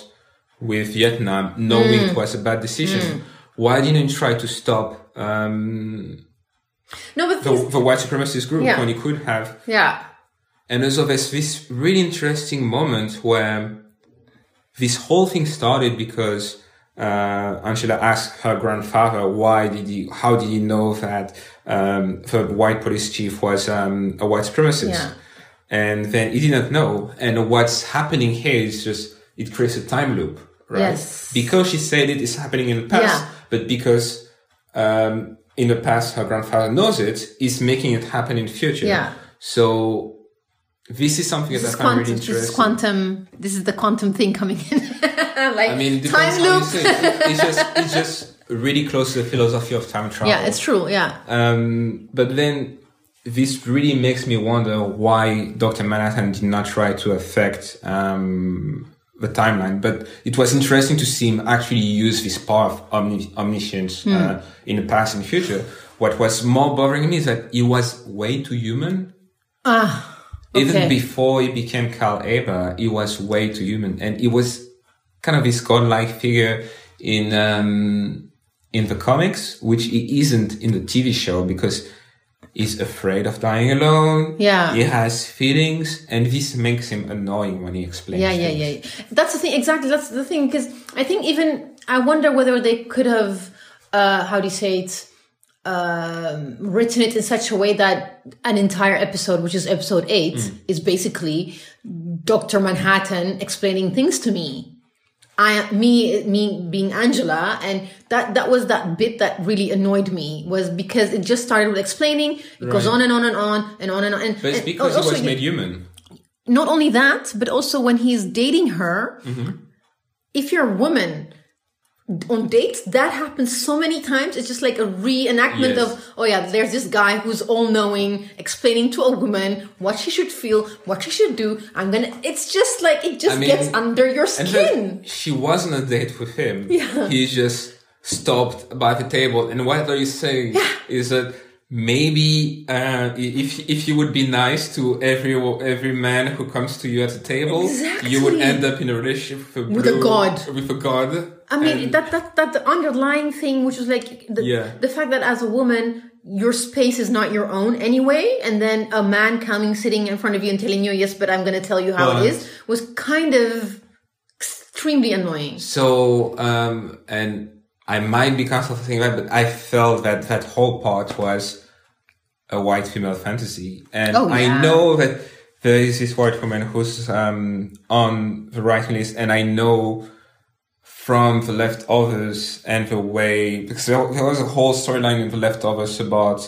with Vietnam knowing Mm. it was a bad decision? Why didn't he try to stop um, No, but the, this- the white supremacist group Yeah. when he could have? yeah, And also there's this really interesting moment where this whole thing started because uh, Angela asked her grandfather why did he, how did he know that um, the white police chief was um, a white supremacist? Yeah. And then he didn't know. And what's happening here is just it creates a time loop, right? Yes. Because she said it is happening in the past, Yeah. but because um, in the past her grandfather knows it, is making it happen in the future. Yeah. So this is something this that is I find really quantum. This is quantum. This is the quantum thing coming in. like I mean, it time loop. it. It's just it's just really close to the philosophy of time travel. yeah, it's true. Yeah, Um, but then this really makes me wonder why Dr. Manhattan did not try to affect um, the timeline. But it was interesting to see him actually use this power of omni- omniscience Hmm. uh, in the past and future. What was more bothering me is that he was way too human. Ah, Okay. Even before he became Cal Abar, he was way too human, and he was kind of this godlike figure in um, in the comics, which he isn't in the TV show because he's afraid of dying alone. Yeah. he has feelings, and this makes him annoying when he explains. yeah, yeah, things. yeah. That's the thing. Exactly. That's the thing. Because I think even I wonder whether they could have, uh, how do you say it, um, written it in such a way that an entire episode, which is episode eight, Mm. is basically Doctor Manhattan explaining things to me. I me me being Angela, and that that was that bit that really annoyed me was because it just started with explaining. It goes on and on and on and on and on. And, But it's and because he also was made human. not only that, but also when he's dating her, Mm-hmm. if you're a woman on dates, that happens so many times. It's just like a reenactment Yes. of, oh yeah, there's this guy who's all knowing, explaining to a woman what she should feel, what she should do. I'm gonna, it's just like, it just I mean, gets under your skin. she wasn't a date with him. Yeah. He just stopped by the table. And what are you saying yeah. is that maybe uh, if if you would be nice to every every man who comes to you at the table, you would end up in a relationship with a, With a god. With a god. I mean, And- that, that, that the underlying thing, which is like the, Yeah. the fact that as a woman, your space is not your own anyway. And then a man coming, sitting in front of you and telling you, yes, but I'm going to tell you how But- it is, was kind of extremely annoying. So, um, and I might be constantly thinking that, but I felt that that whole part was a white female fantasy. And Oh, I know that there is this white woman who's, um, on the writing list and I know from the leftovers and the way because there, there was a whole storyline in the leftovers about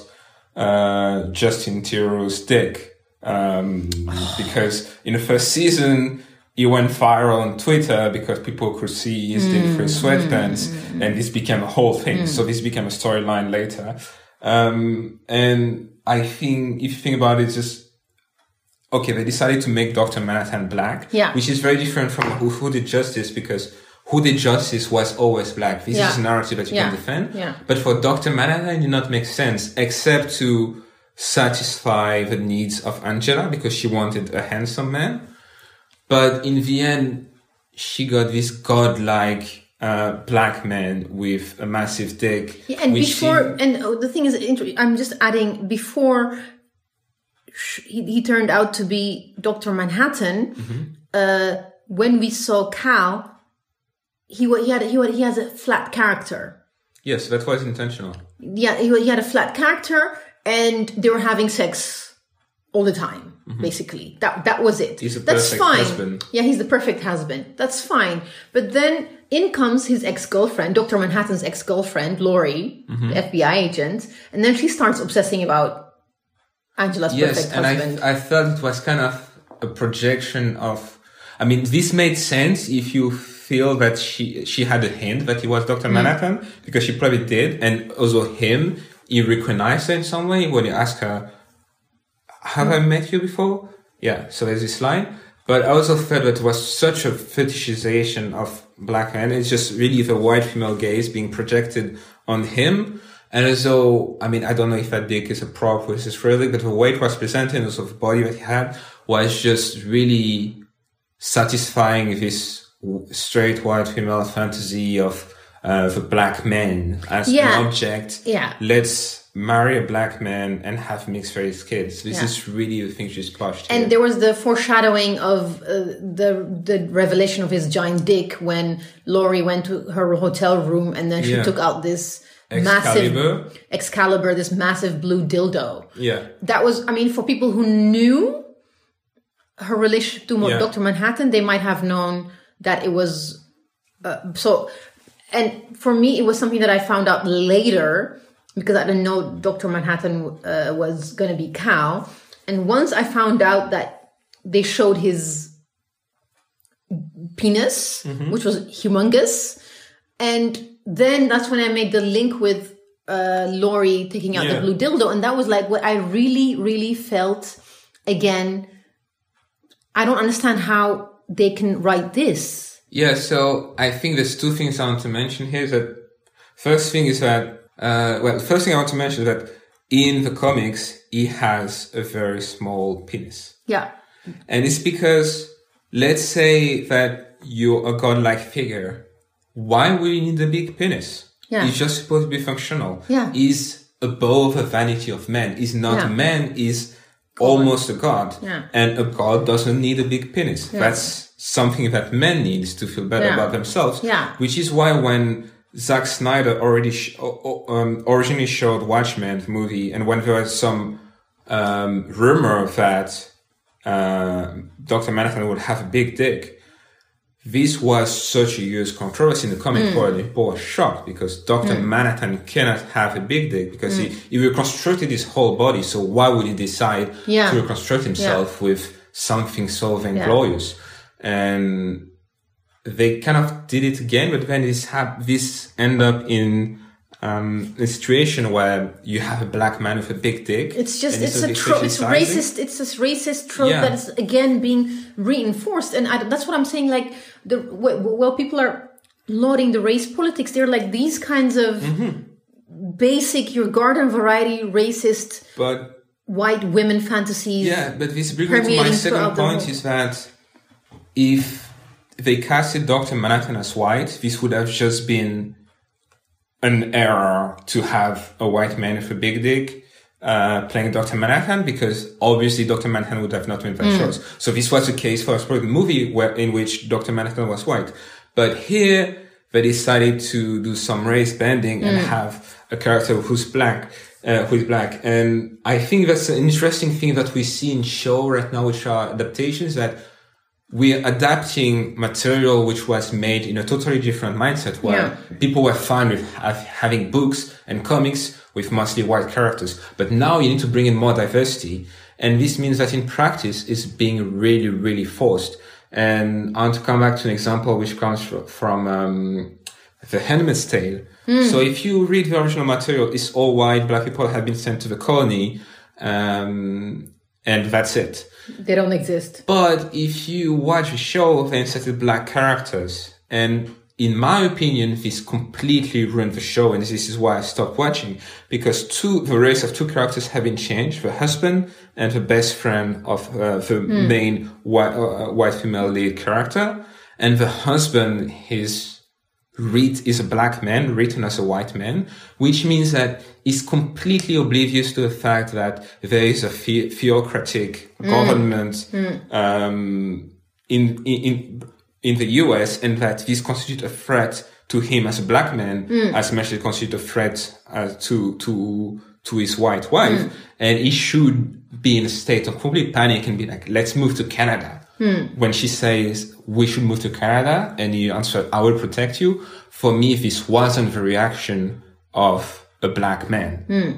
uh, Justin Theroux's dick um, because in the first season he went viral on Twitter because people could see his dick through his sweatpants, and this became a whole thing. So this became a storyline later. Um, and I think if you think about it, just okay, they decided to make Doctor Manhattan black, Yeah. which is very different from who, Hooded Justice because Hooded Justice was always black. This Yeah. is a narrative that you Yeah. can defend. Yeah. But for Doctor Manhattan, it did not make sense except to satisfy the needs of Angela because she wanted a handsome man. But in the end, she got this godlike uh, black man with a massive dick. Yeah, and before, she- and oh, the thing is, I'm just adding before he, he turned out to be Doctor Manhattan. Mm-hmm. Uh, when we saw Cal, he he had he had, he has a flat character. yes, that was intentional. Yeah, he, he had a flat character, and they were having sex all the time. Basically, that that was it. Mm-hmm. He's a That's perfect fine. husband. Yeah, he's the perfect husband. That's fine. But then in comes his ex girlfriend, Dr. Manhattan's ex girlfriend, Laurie, Mm-hmm. the FBI agent, and then she starts obsessing about Angela's Yes, perfect and husband. I, I felt it was kind of a projection of. I mean, this made sense if you feel that she she had a hint that he was Mm. Doctor Manhattan because she probably did, and also him, he recognized her in some way when he asked her, "Have I met you before?" Yeah, so there's this line. But I also felt that it was such a fetishization of black men. It's just really the white female gaze being projected on him. And as though, I mean, I don't know if that dick is a prop versus real, but the way it was presented, also the body that he had, was just really satisfying this straight white female fantasy of uh, the black man as Yeah. an object. Yeah. Let's marry a black man and have mixed race kids. This Yeah. is really the thing she's pushed. and here. there was the foreshadowing of uh, the the revelation of his giant dick when Laurie went to her hotel room and then she Yeah. took out this Excalibur. massive Excalibur, this massive blue dildo. yeah. that was i mean for people who knew her relationship to Yeah. dr manhattan they might have known that it was uh, so and for me it was something that i found out later because i didn't know dr manhattan uh, was going to be Cal and once i found out that they showed his penis which was humongous and then that's when i made the link with uh, Laurie taking out Yeah. the blue dildo, and that was like what I really, really felt. Again, I don't understand how they can write this. Yeah, so I think there's two things I want to mention here. That first thing is that, uh, well, the first thing I want to mention is that in the comics, he has a very small penis. Yeah, And it's because, let's say that you're a godlike figure. Why would you need a big penis? Yeah. He's just supposed to be functional. Yeah. He's above the vanity of man. He's not Yeah. a man, he's almost a god. Yeah. And a god doesn't need a big penis. That's something that men needs to feel better Yeah. about themselves. Yeah. Which is why when Zack Snyder already sh- um, originally showed Watchmen the movie, and when there was some um, rumor that uh, Dr. Manhattan would have a big dick, this was such a huge controversy in the comic Hmm. world. People were shocked because Dr. Manhattan cannot have a big dick because he, he reconstructed his whole body. So why would he decide Yeah. to reconstruct himself with something so vainglorious? And they kind of did it again, but then this hap- this end up in um, a situation where you have a black man with a big dick. it's just it's a trope. It's racist. It's this racist trope Yeah. that is again being reinforced, and I, that's what I'm saying. Like the well, people are lauding the race politics. They're like these kinds of Mm-hmm. basic, your garden variety racist But white women fantasies. Yeah, but this brings me to my second point is that if they casted Dr. Manhattan as white, this would have just been an error to have a white man with a big dick uh, playing Dr. Manhattan because obviously Dr. Manhattan would have not won that Mm. choice. So this was the case for a sport movie where, in which Dr. Manhattan was white. But here they decided to do some race bending and Mm. have a character who's black, uh, who is black. And I think that's an interesting thing that we see in show right now, which are adaptations that we're adapting material which was made in a totally different mindset where Yeah. people were fine with ha- having books and comics with mostly white characters. But now you need to bring in more diversity. And this means that in practice it's being really, really forced. And I want to come back to an example which comes from, um, The Handmaid's Tale. So if you read the original material, it's all white, black people have been sent to the colony, um, and that's it. They don't exist. But if you watch a show, they inserted black characters. And in my opinion, this completely ruined the show. And this is why I stopped watching. Because two, the race of two characters have been changed. The husband and the best friend of uh, the main white, uh, white female lead character. And the husband is read is a black man written as a white man, which means that he's completely oblivious to the fact that there is a the- theocratic government um, in, in in the U.S. and that this constitutes a threat to him as a black man as much as it constitutes a threat uh, to to to his white wife, and he should be in a state of complete panic and be like, "Let's move to Canada." Hmm. When she says we should move to Canada, and you answer, "I will protect you," for me, this wasn't the reaction of a black man hmm.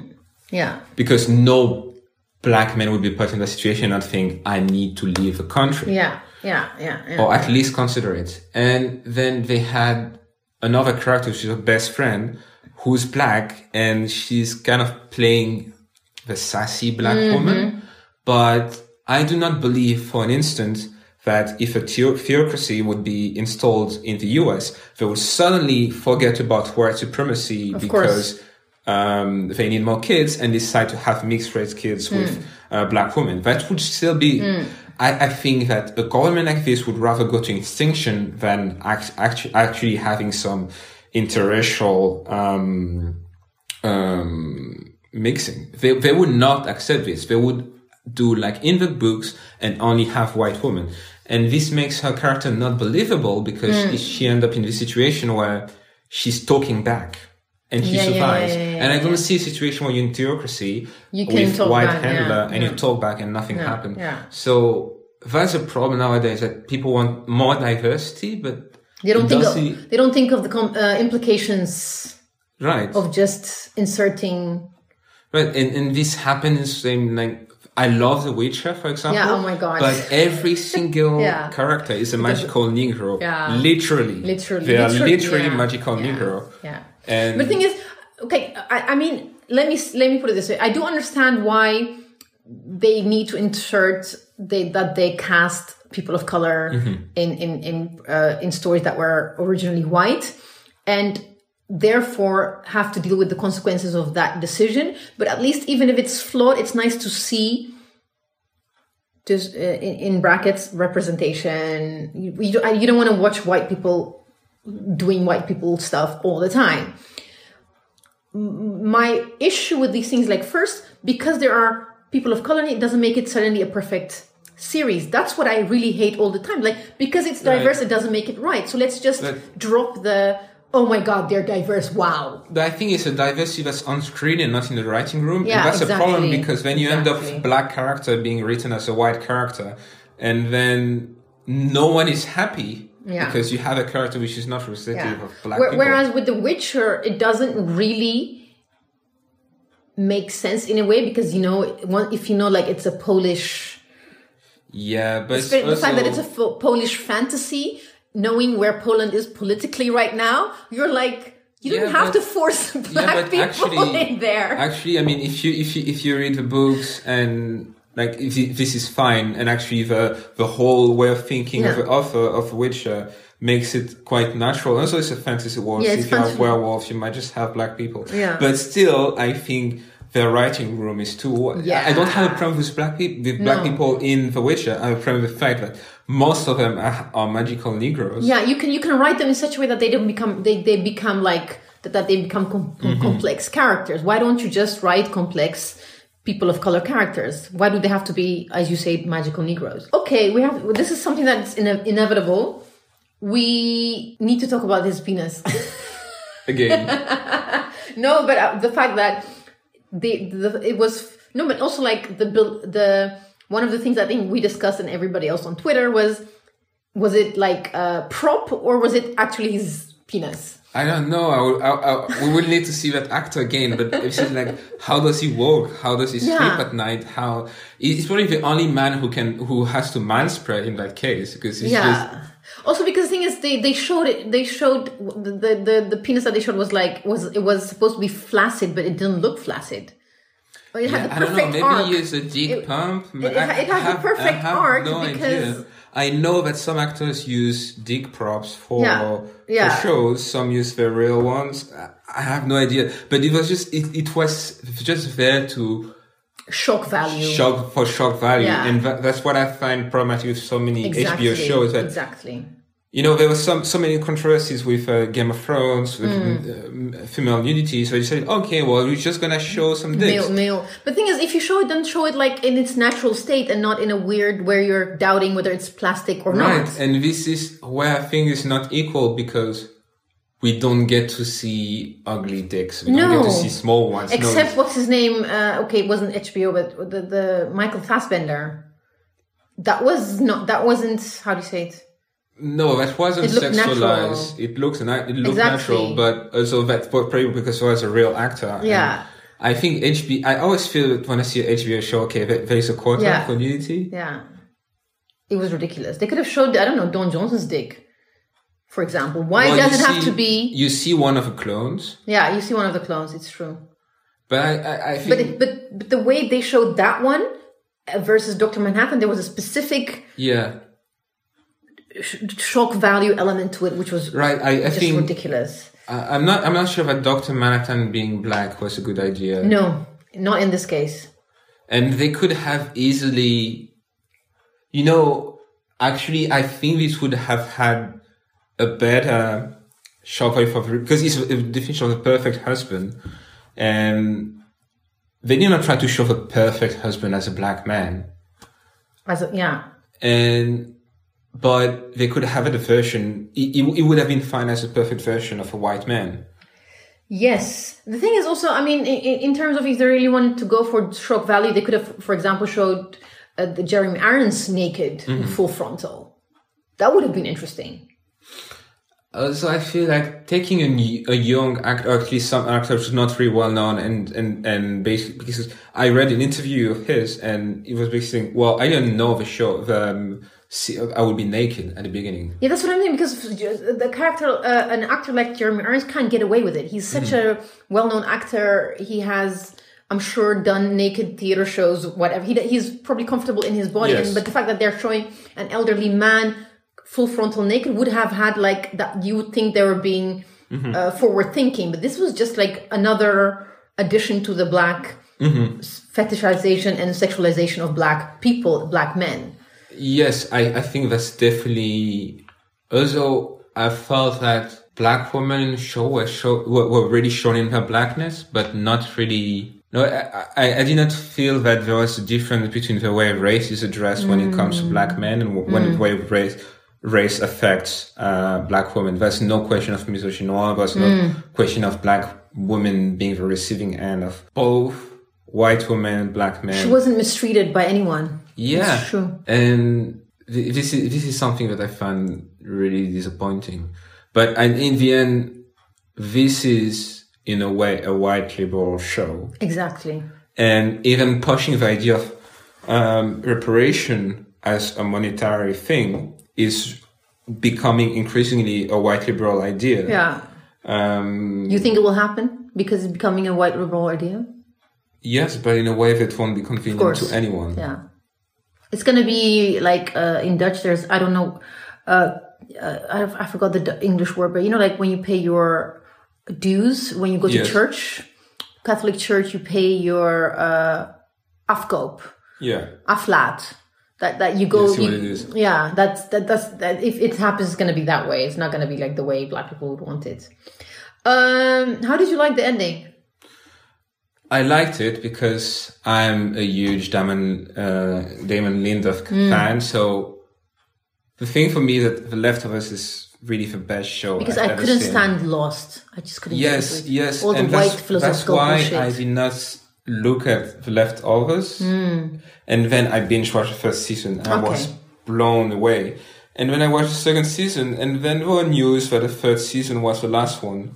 Yeah. because no black man would be put in that situation and think, "I need to leave the country." Yeah. Yeah. Yeah. yeah. or at least consider it. And then they had another character, which is her best friend, who's black, and she's kind of playing the sassy black mm-hmm. woman. But I do not believe for an instant that if a theocracy would be installed in the US, they would suddenly forget about white supremacy Of because um, they need more kids and decide to have mixed race kids with uh, black women. That would still be. I, I think that a government like this would rather go to extinction than act, actually, actually having some interracial um, um, mixing. They, they would not accept this. They would do like in the books and only have white women. And this makes her character not believable because Hmm. she end up in this situation where she's talking back and she Yeah, survives. yeah, yeah, and I don't see a situation where you're in theocracy You can with white back, handler and you talk back and nothing happened. yeah. So that's a problem nowadays that people want more diversity, but They don't think of, they don't think of the com- uh, implications right. of just inserting. Right, and, and this happens in like I love The Witcher, for example. Yeah, oh my God. But every single Yeah. character is a magical Negro. Yeah. Literally. Literally, They are literally, literally yeah. magical Yeah. Negro. Yeah. And But the thing is, okay, I, I mean, let me let me put it this way. I do understand why they need to insert they, that they cast people of color in in in uh, in stories that were originally white, and therefore have to deal with the consequences of that decision. But at least, even if it's flawed, it's nice to see. Just uh, in, in brackets representation. You, you, don't- don't want to watch white people doing white people stuff all the time my issue with these things like first because there are people of color it doesn't make it suddenly a perfect series that's what i really hate all the time like because it's diverse Right. it doesn't make it right so let's just drop the oh my god they're diverse wow I think it's a diversity that's on screen and not in the writing room. Yeah, and that's a problem because then you end Exactly. up black character being written as a white character. And then no one is happy Yeah. because you have a character which is not representative yeah. of black Where- people. whereas with the witcher it doesn't really make sense in a way because you know if you know like it's a polish yeah, but the fact that it's a Polish fantasy, knowing where Poland is politically right now, you're like, you Yeah, don't have but- to force black but people actually- in there. Actually, I mean, if you if you if you read the books and like if you, this is fine, and actually the the whole way of thinking of Yeah. the author of Witcher makes it quite natural. Also, it's a fantasy world. Yeah, if you have werewolves, you might just have black people. Yeah. But still, I think their writing room is too. Yeah. I don't have a problem with black people with black No. people in The Witcher. I have a problem with the fact that most of them are, are magical Negroes. yeah, you can you can write them in such a way that they don't become they they become like that, that they become com- Mm-hmm. complex characters. Why don't you just write complex? People of color characters. Why do they have to be, as you say, magical Negroes? Okay, we have. This is something that's ine- inevitable. We need to talk about his penis. Again, No, but uh, the fact that the, the it was no, but also like the bill- the one of the things I think we discussed and everybody else on Twitter was Was it like a prop or was it actually his penis? I don't know. I, will- I, I, we will need to see that actor again. But it's just like, how does he walk? How does he sleep Yeah. at night? How he's probably the only man who can who has to man spray in that case because he's yeah. just Also, because the thing is, they, they showed it. They showed the, the the the penis that they showed was like was it was supposed to be flaccid, but it didn't look flaccid. It had the I don't know. Maybe arc. he a dick It- pump. it- it it I has the perfect have arc no because- idea. I know that some actors use dick props for Yeah, yeah. for shows. Some use the real ones. I- I have no idea. But it was just it, it was just there to shock value. shock for shock value, Yeah. and that, that's what I find problematic with so many exactly. HBO shows. That exactly. you know, there was some so many controversies with uh, Game of Thrones with Mm. um, female nudity. So you said, okay, well, we're just gonna show some dicks. Male, male. But the thing is, if you show it, then show it like in its natural state and not in a weird where you're doubting whether it's plastic or Right, not. and this is where I think it's not equal because we don't get to see ugly dicks. We don't get to see small ones. Except no, what's his name? Uh, okay, it wasn't HBO, but the the Michael Fassbender. That was not. That wasn't. How do you say it? no, that wasn't It sexualized. It looks na- it looked Exactly. natural, but also that probably because he was a real actor. Yeah. I think HBO. I always feel that when I see an HBO show, okay, there- is a quota Yeah. for nudity. Yeah. It was ridiculous. They could have showed. I don't know Don Johnson's dick, for example. Why Well, does it have to be? You see one of the clones, Yeah, you see one of the clones. It's true. but I, I, I think But it, but but the way they showed that one uh, versus Doctor Manhattan, there was a specific yeah, shock value element to it, which was right. I, I just think ridiculous. I- I'm not. I'm not sure that Doctor Manhattan being black was a good idea. No, not in this case. and they could have easily you know actually i think this would have had a better shock value for because it's a definition of a perfect husband and they did not try to show the perfect husband as a black man As a, yeah, and but they could have it a version it, it, it would have been fine as a perfect version of a white man Yes. The thing is also, I mean, in, in terms of if they really wanted to go for shock value, they could have, for example, showed uh, the Jeremy Irons naked, Mm-hmm. full frontal. That would have been interesting. Also, I feel like taking a, a young actor, or at least some actor who's not really well known, and and and basically because I read an interview of his, and he was basically saying, "Well, I didn't know the show. The, um, see, I would be naked at the beginning." Yeah, that's what I mean. Because the character, uh, an actor like Jeremy Irons, can't get away with it. He's such Mm-hmm. a well-known actor. He has, I'm sure, done naked theater shows, whatever. He, he's probably comfortable in his body. Yes. And, but the fact that they're showing an elderly man full frontal naked would have had like that. You would think they were being Mm-hmm. uh, forward thinking, but this was just like another addition to the black Mm-hmm. fetishization and sexualization of black people, black men. Yes, I I think that's definitely. Also, I felt that black women show were show were, were really shown in her blackness, but not really. No, I, I, I did not feel that there was a difference between the way race is addressed when it comes to black men and when the way race race affects uh, black women. There's no question of misogynoir. There's no question of black women being the receiving end of both white women and black men. She wasn't mistreated by anyone. Yeah, It's true. And th- this is this is something that I find really disappointing. But and in the end, this is in a way a white liberal show, Exactly. and even pushing the idea of um, reparation as a monetary thing is becoming increasingly a white liberal idea. Yeah. Um, You think it will happen because it's becoming a white liberal idea? yes, but in a way that won't be convenient to anyone. Yeah. It's gonna be like uh, in Dutch. There's I don't know. Uh, uh, I, I forgot the English word, but you know, like when you pay your dues when you go to Yes. church, Catholic church, you pay your uh, afkoop, Yeah. aflaat. That that you go. You- what it is. Yeah, that's that. That's that. If it happens, it's gonna be that way. It's not gonna be like the way black people would want it. Um, how did you like the ending? I liked it because I'm a huge Damon uh, Damon Lindelof fan. So the thing for me that The Leftovers is really the best show Because I've I couldn't seen. stand Lost. I just couldn't. Yes, yes, All the white that's, that's philosophical why bullshit. I did not look at The Leftovers, Hmm. and then I binge watched the first season. And I was blown away. And then I watched the second season, and then there were news that the third season was the last one,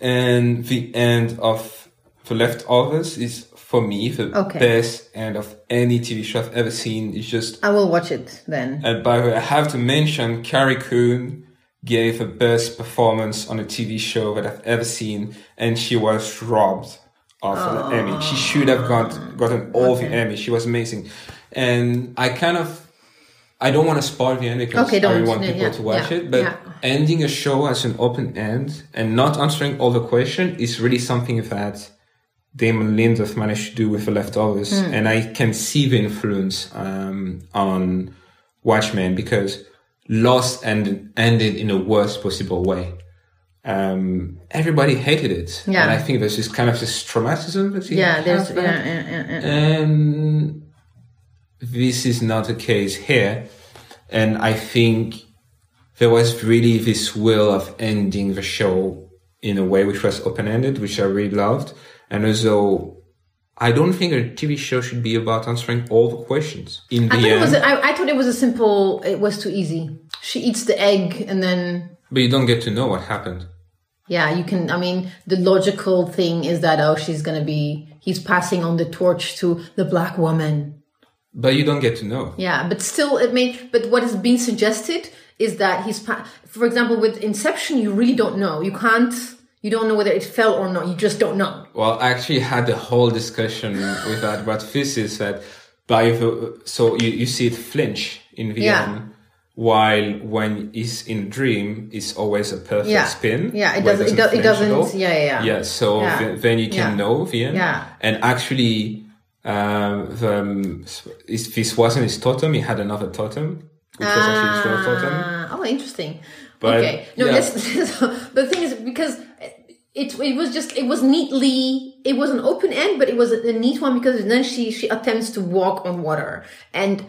and the end of the leftovers is for me the Okay. best end of any TV show I've ever seen. It's just I will watch it then. and by the way, I have to mention Carrie Coon gave the best performance on a TV show that I've ever seen, and she was robbed of an Emmy. She should have got gotten all the Emmy. She was amazing, and I kind of. I don't want to spoil the end because Okay, I want people yeah, to watch yeah, it. But yeah. ending a show as an open end and not answering all the questions is really something that Damon Lindelof managed to do with the leftovers, Hmm. and I can see the influence um, on Watchmen because Lost ended ended in the worst possible way. Um, everybody hated it, Yeah. and I think there's this kind of this traumatism that you Yeah, there's there. yeah, yeah, yeah. And this is not the case here. And I think there was really this will of ending the show in a way which was open ended, which I really loved. And also, I don't think a TV show should be about answering all the questions. In the I thought it end, was. A, I, I thought it was a simple. It was too easy. She eats the egg, and then but you don't get to know what happened. yeah, you can. I mean, the logical thing is that oh, she's gonna be. He's passing on the torch to the black woman. But you don't get to know. Yeah, but still, it may. But what is being suggested is that he's. Pa- for example, with Inception, you really don't know. You can't. You don't know whether it fell or not. You just don't know. Well, I actually had a whole discussion with that. But this is that by the so you, you see it flinch in the Yeah. end, while when it's in dream, it's always a perfect Yeah. spin. Yeah, it doesn't. It, do, it flinch at all. doesn't. Yeah, yeah, yeah. Yeah, so Yeah. th- then you can Yeah. know the end. Yeah. And actually, um, the, um, if this wasn't his totem, he had another totem, which was actually his real totem. Ah, oh, interesting. But, okay, no, yeah. let's, but the thing is because it it was just it was neatly it was an open end, but it was a neat one because then she she attempts to walk on water, and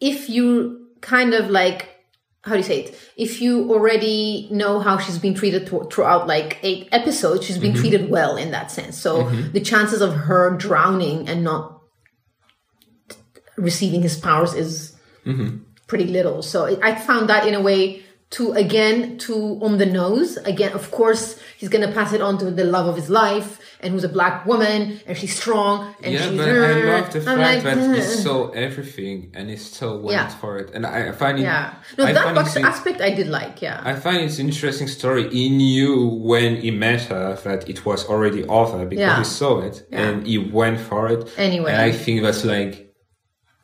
if you kind of like how do you say it? If you already know how she's been treated th- throughout like eight episodes, she's been mm-hmm. treated well in that sense. So mm-hmm. the chances of her drowning and not receiving his powers is mm-hmm. pretty little. So I found that in a way to again to on the nose. Again, of course, he's gonna pass it on to the love of his life, and who's a black woman, and she's strong, and yeah, she's. but I love the fact like, that he saw everything and he still went Yeah. for it. And I, I find it. Yeah, no, I that box aspect I did like. Yeah, I find it's an interesting story. He knew when he met her that it was already over because Yeah. he saw it and he went for it. Anyway. And I think that's like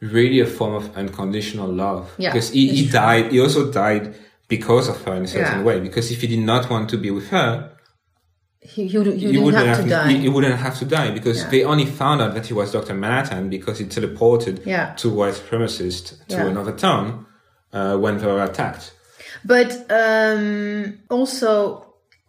really a form of unconditional love. Yeah, Because he, he died, he also died because of her in a certain Yeah. way. Because if he did not want to be with her, he, he, would, he, wouldn't have to die. He, he wouldn't have to die because Yeah. they only found out that he was Dr. Manhattan because he teleported Yeah. to white supremacist to another town uh, when they were attacked. But um, also,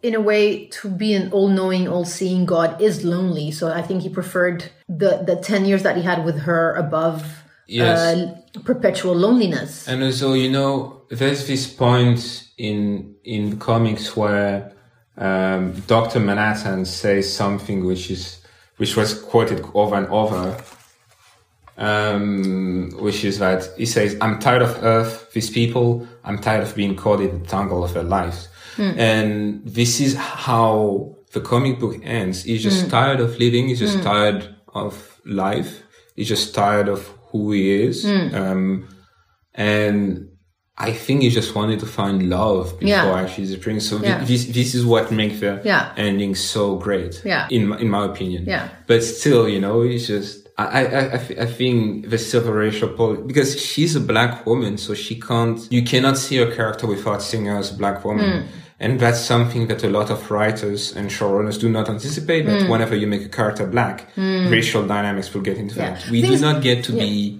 in a way, to be an all-knowing, all-seeing God is lonely. So I think he preferred the the ten years that he had with her above Yes. uh, perpetual loneliness. And also, you know, there's this point in in the comics where um, Doctor Manhattan says something which is which was quoted over and over, um, which is that he says, "I'm tired of Earth, these people. I'm tired of being caught in the tangle of their lives." And this is how the comic book ends. He's just tired of living. He's just tired of life. He's just tired of who he is. Um, and I think he just wanted to find love before Yeah. actually disappearing. So Yeah. this this is what makes the Yeah. ending so great. Yeah. In my, in my opinion. Yeah. But still, you know, it's just I I I, I think the silver racial pol because she's a black woman, so she can't. You cannot see her character without seeing her as a black woman. Hmm. And that's something that a lot of writers and showrunners do not anticipate. That whenever you make a character black, racial dynamics will get into that. We do not get to be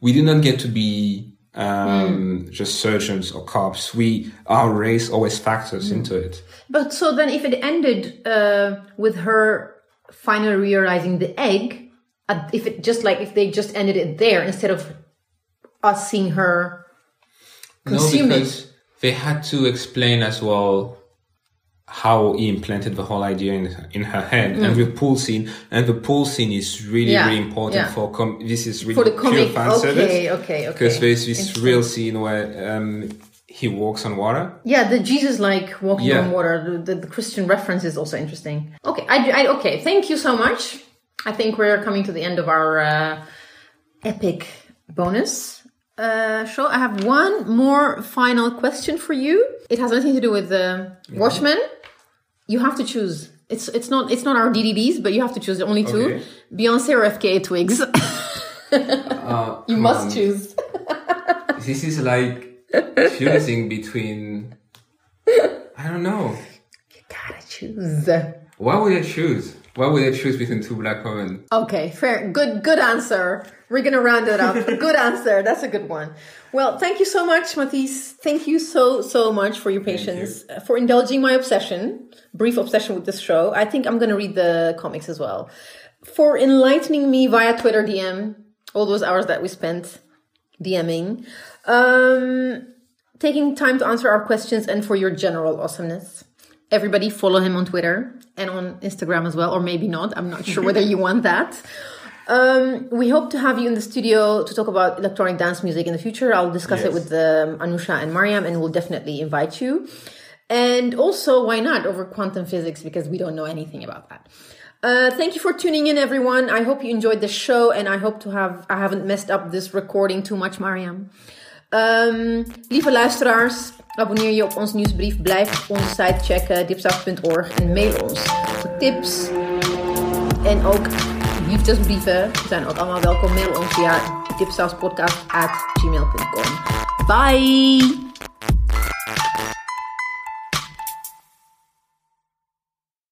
we do not get to be Hmm. um, just surgeons or cops. We our race always factors Hmm. into it. But so then, if it ended uh, with her finally realizing the egg, uh, if it just like if they just ended it there instead of us seeing her consume no, it. because they had to explain as well how he implanted the whole idea in in her head and the pool scene and the pool scene is really Mm. Yeah, really important yeah. for com- this is really For the comic. fan Okay, service okay, okay. because there's this real scene where um, he walks on water Yeah, the Jesus like walking Yeah. on water. The, the, the Christian reference is also interesting. Okay, I, I okay. Thank you so much. I think we're coming to the end of our uh, epic bonus uh. I have one more final question for you. It has nothing to do with the Watchmen. You have to choose. It's it's not it's not our DDDs, but you have to choose only two: Okay. Beyonce or FKA Twigs. uh, you must on. choose. this is like choosing between I don't know You Gotta choose. why would I choose why would I choose between two black women Okay, fair. Good, good answer. We're gonna round it up. good answer. That's a good one. Well, thank you so much, Mathys. Thank you so, so much for your patience, uh, for indulging my obsession, brief obsession with this show. I think I'm gonna read the comics as well. For enlightening me via Twitter DM, all those hours that we spent DMing, um, taking time to answer our questions, and for your general awesomeness. Everybody follow him on Twitter and on Instagram as well, or maybe not. I'm not sure whether you want that. Um, we hope to have you in the studio to talk about electronic dance music in the future. I'll discuss it with um, Anusha and Mariam, and we'll definitely invite you. And also, why not over quantum physics because we don't know anything about that. Uh, thank you for tuning in, everyone. I hope you enjoyed the show, and I hope to have I haven't messed up this recording too much, Mariam. Um, lieve luisteraars, abonneer je op ons nieuwsbrief. Blijf onze site checken, dipsaf.org en mail ons tips. En ook liefdesbrieven zijn ook allemaal welkom. Mail ons via dipsafspodcast@gmail.com. Bye!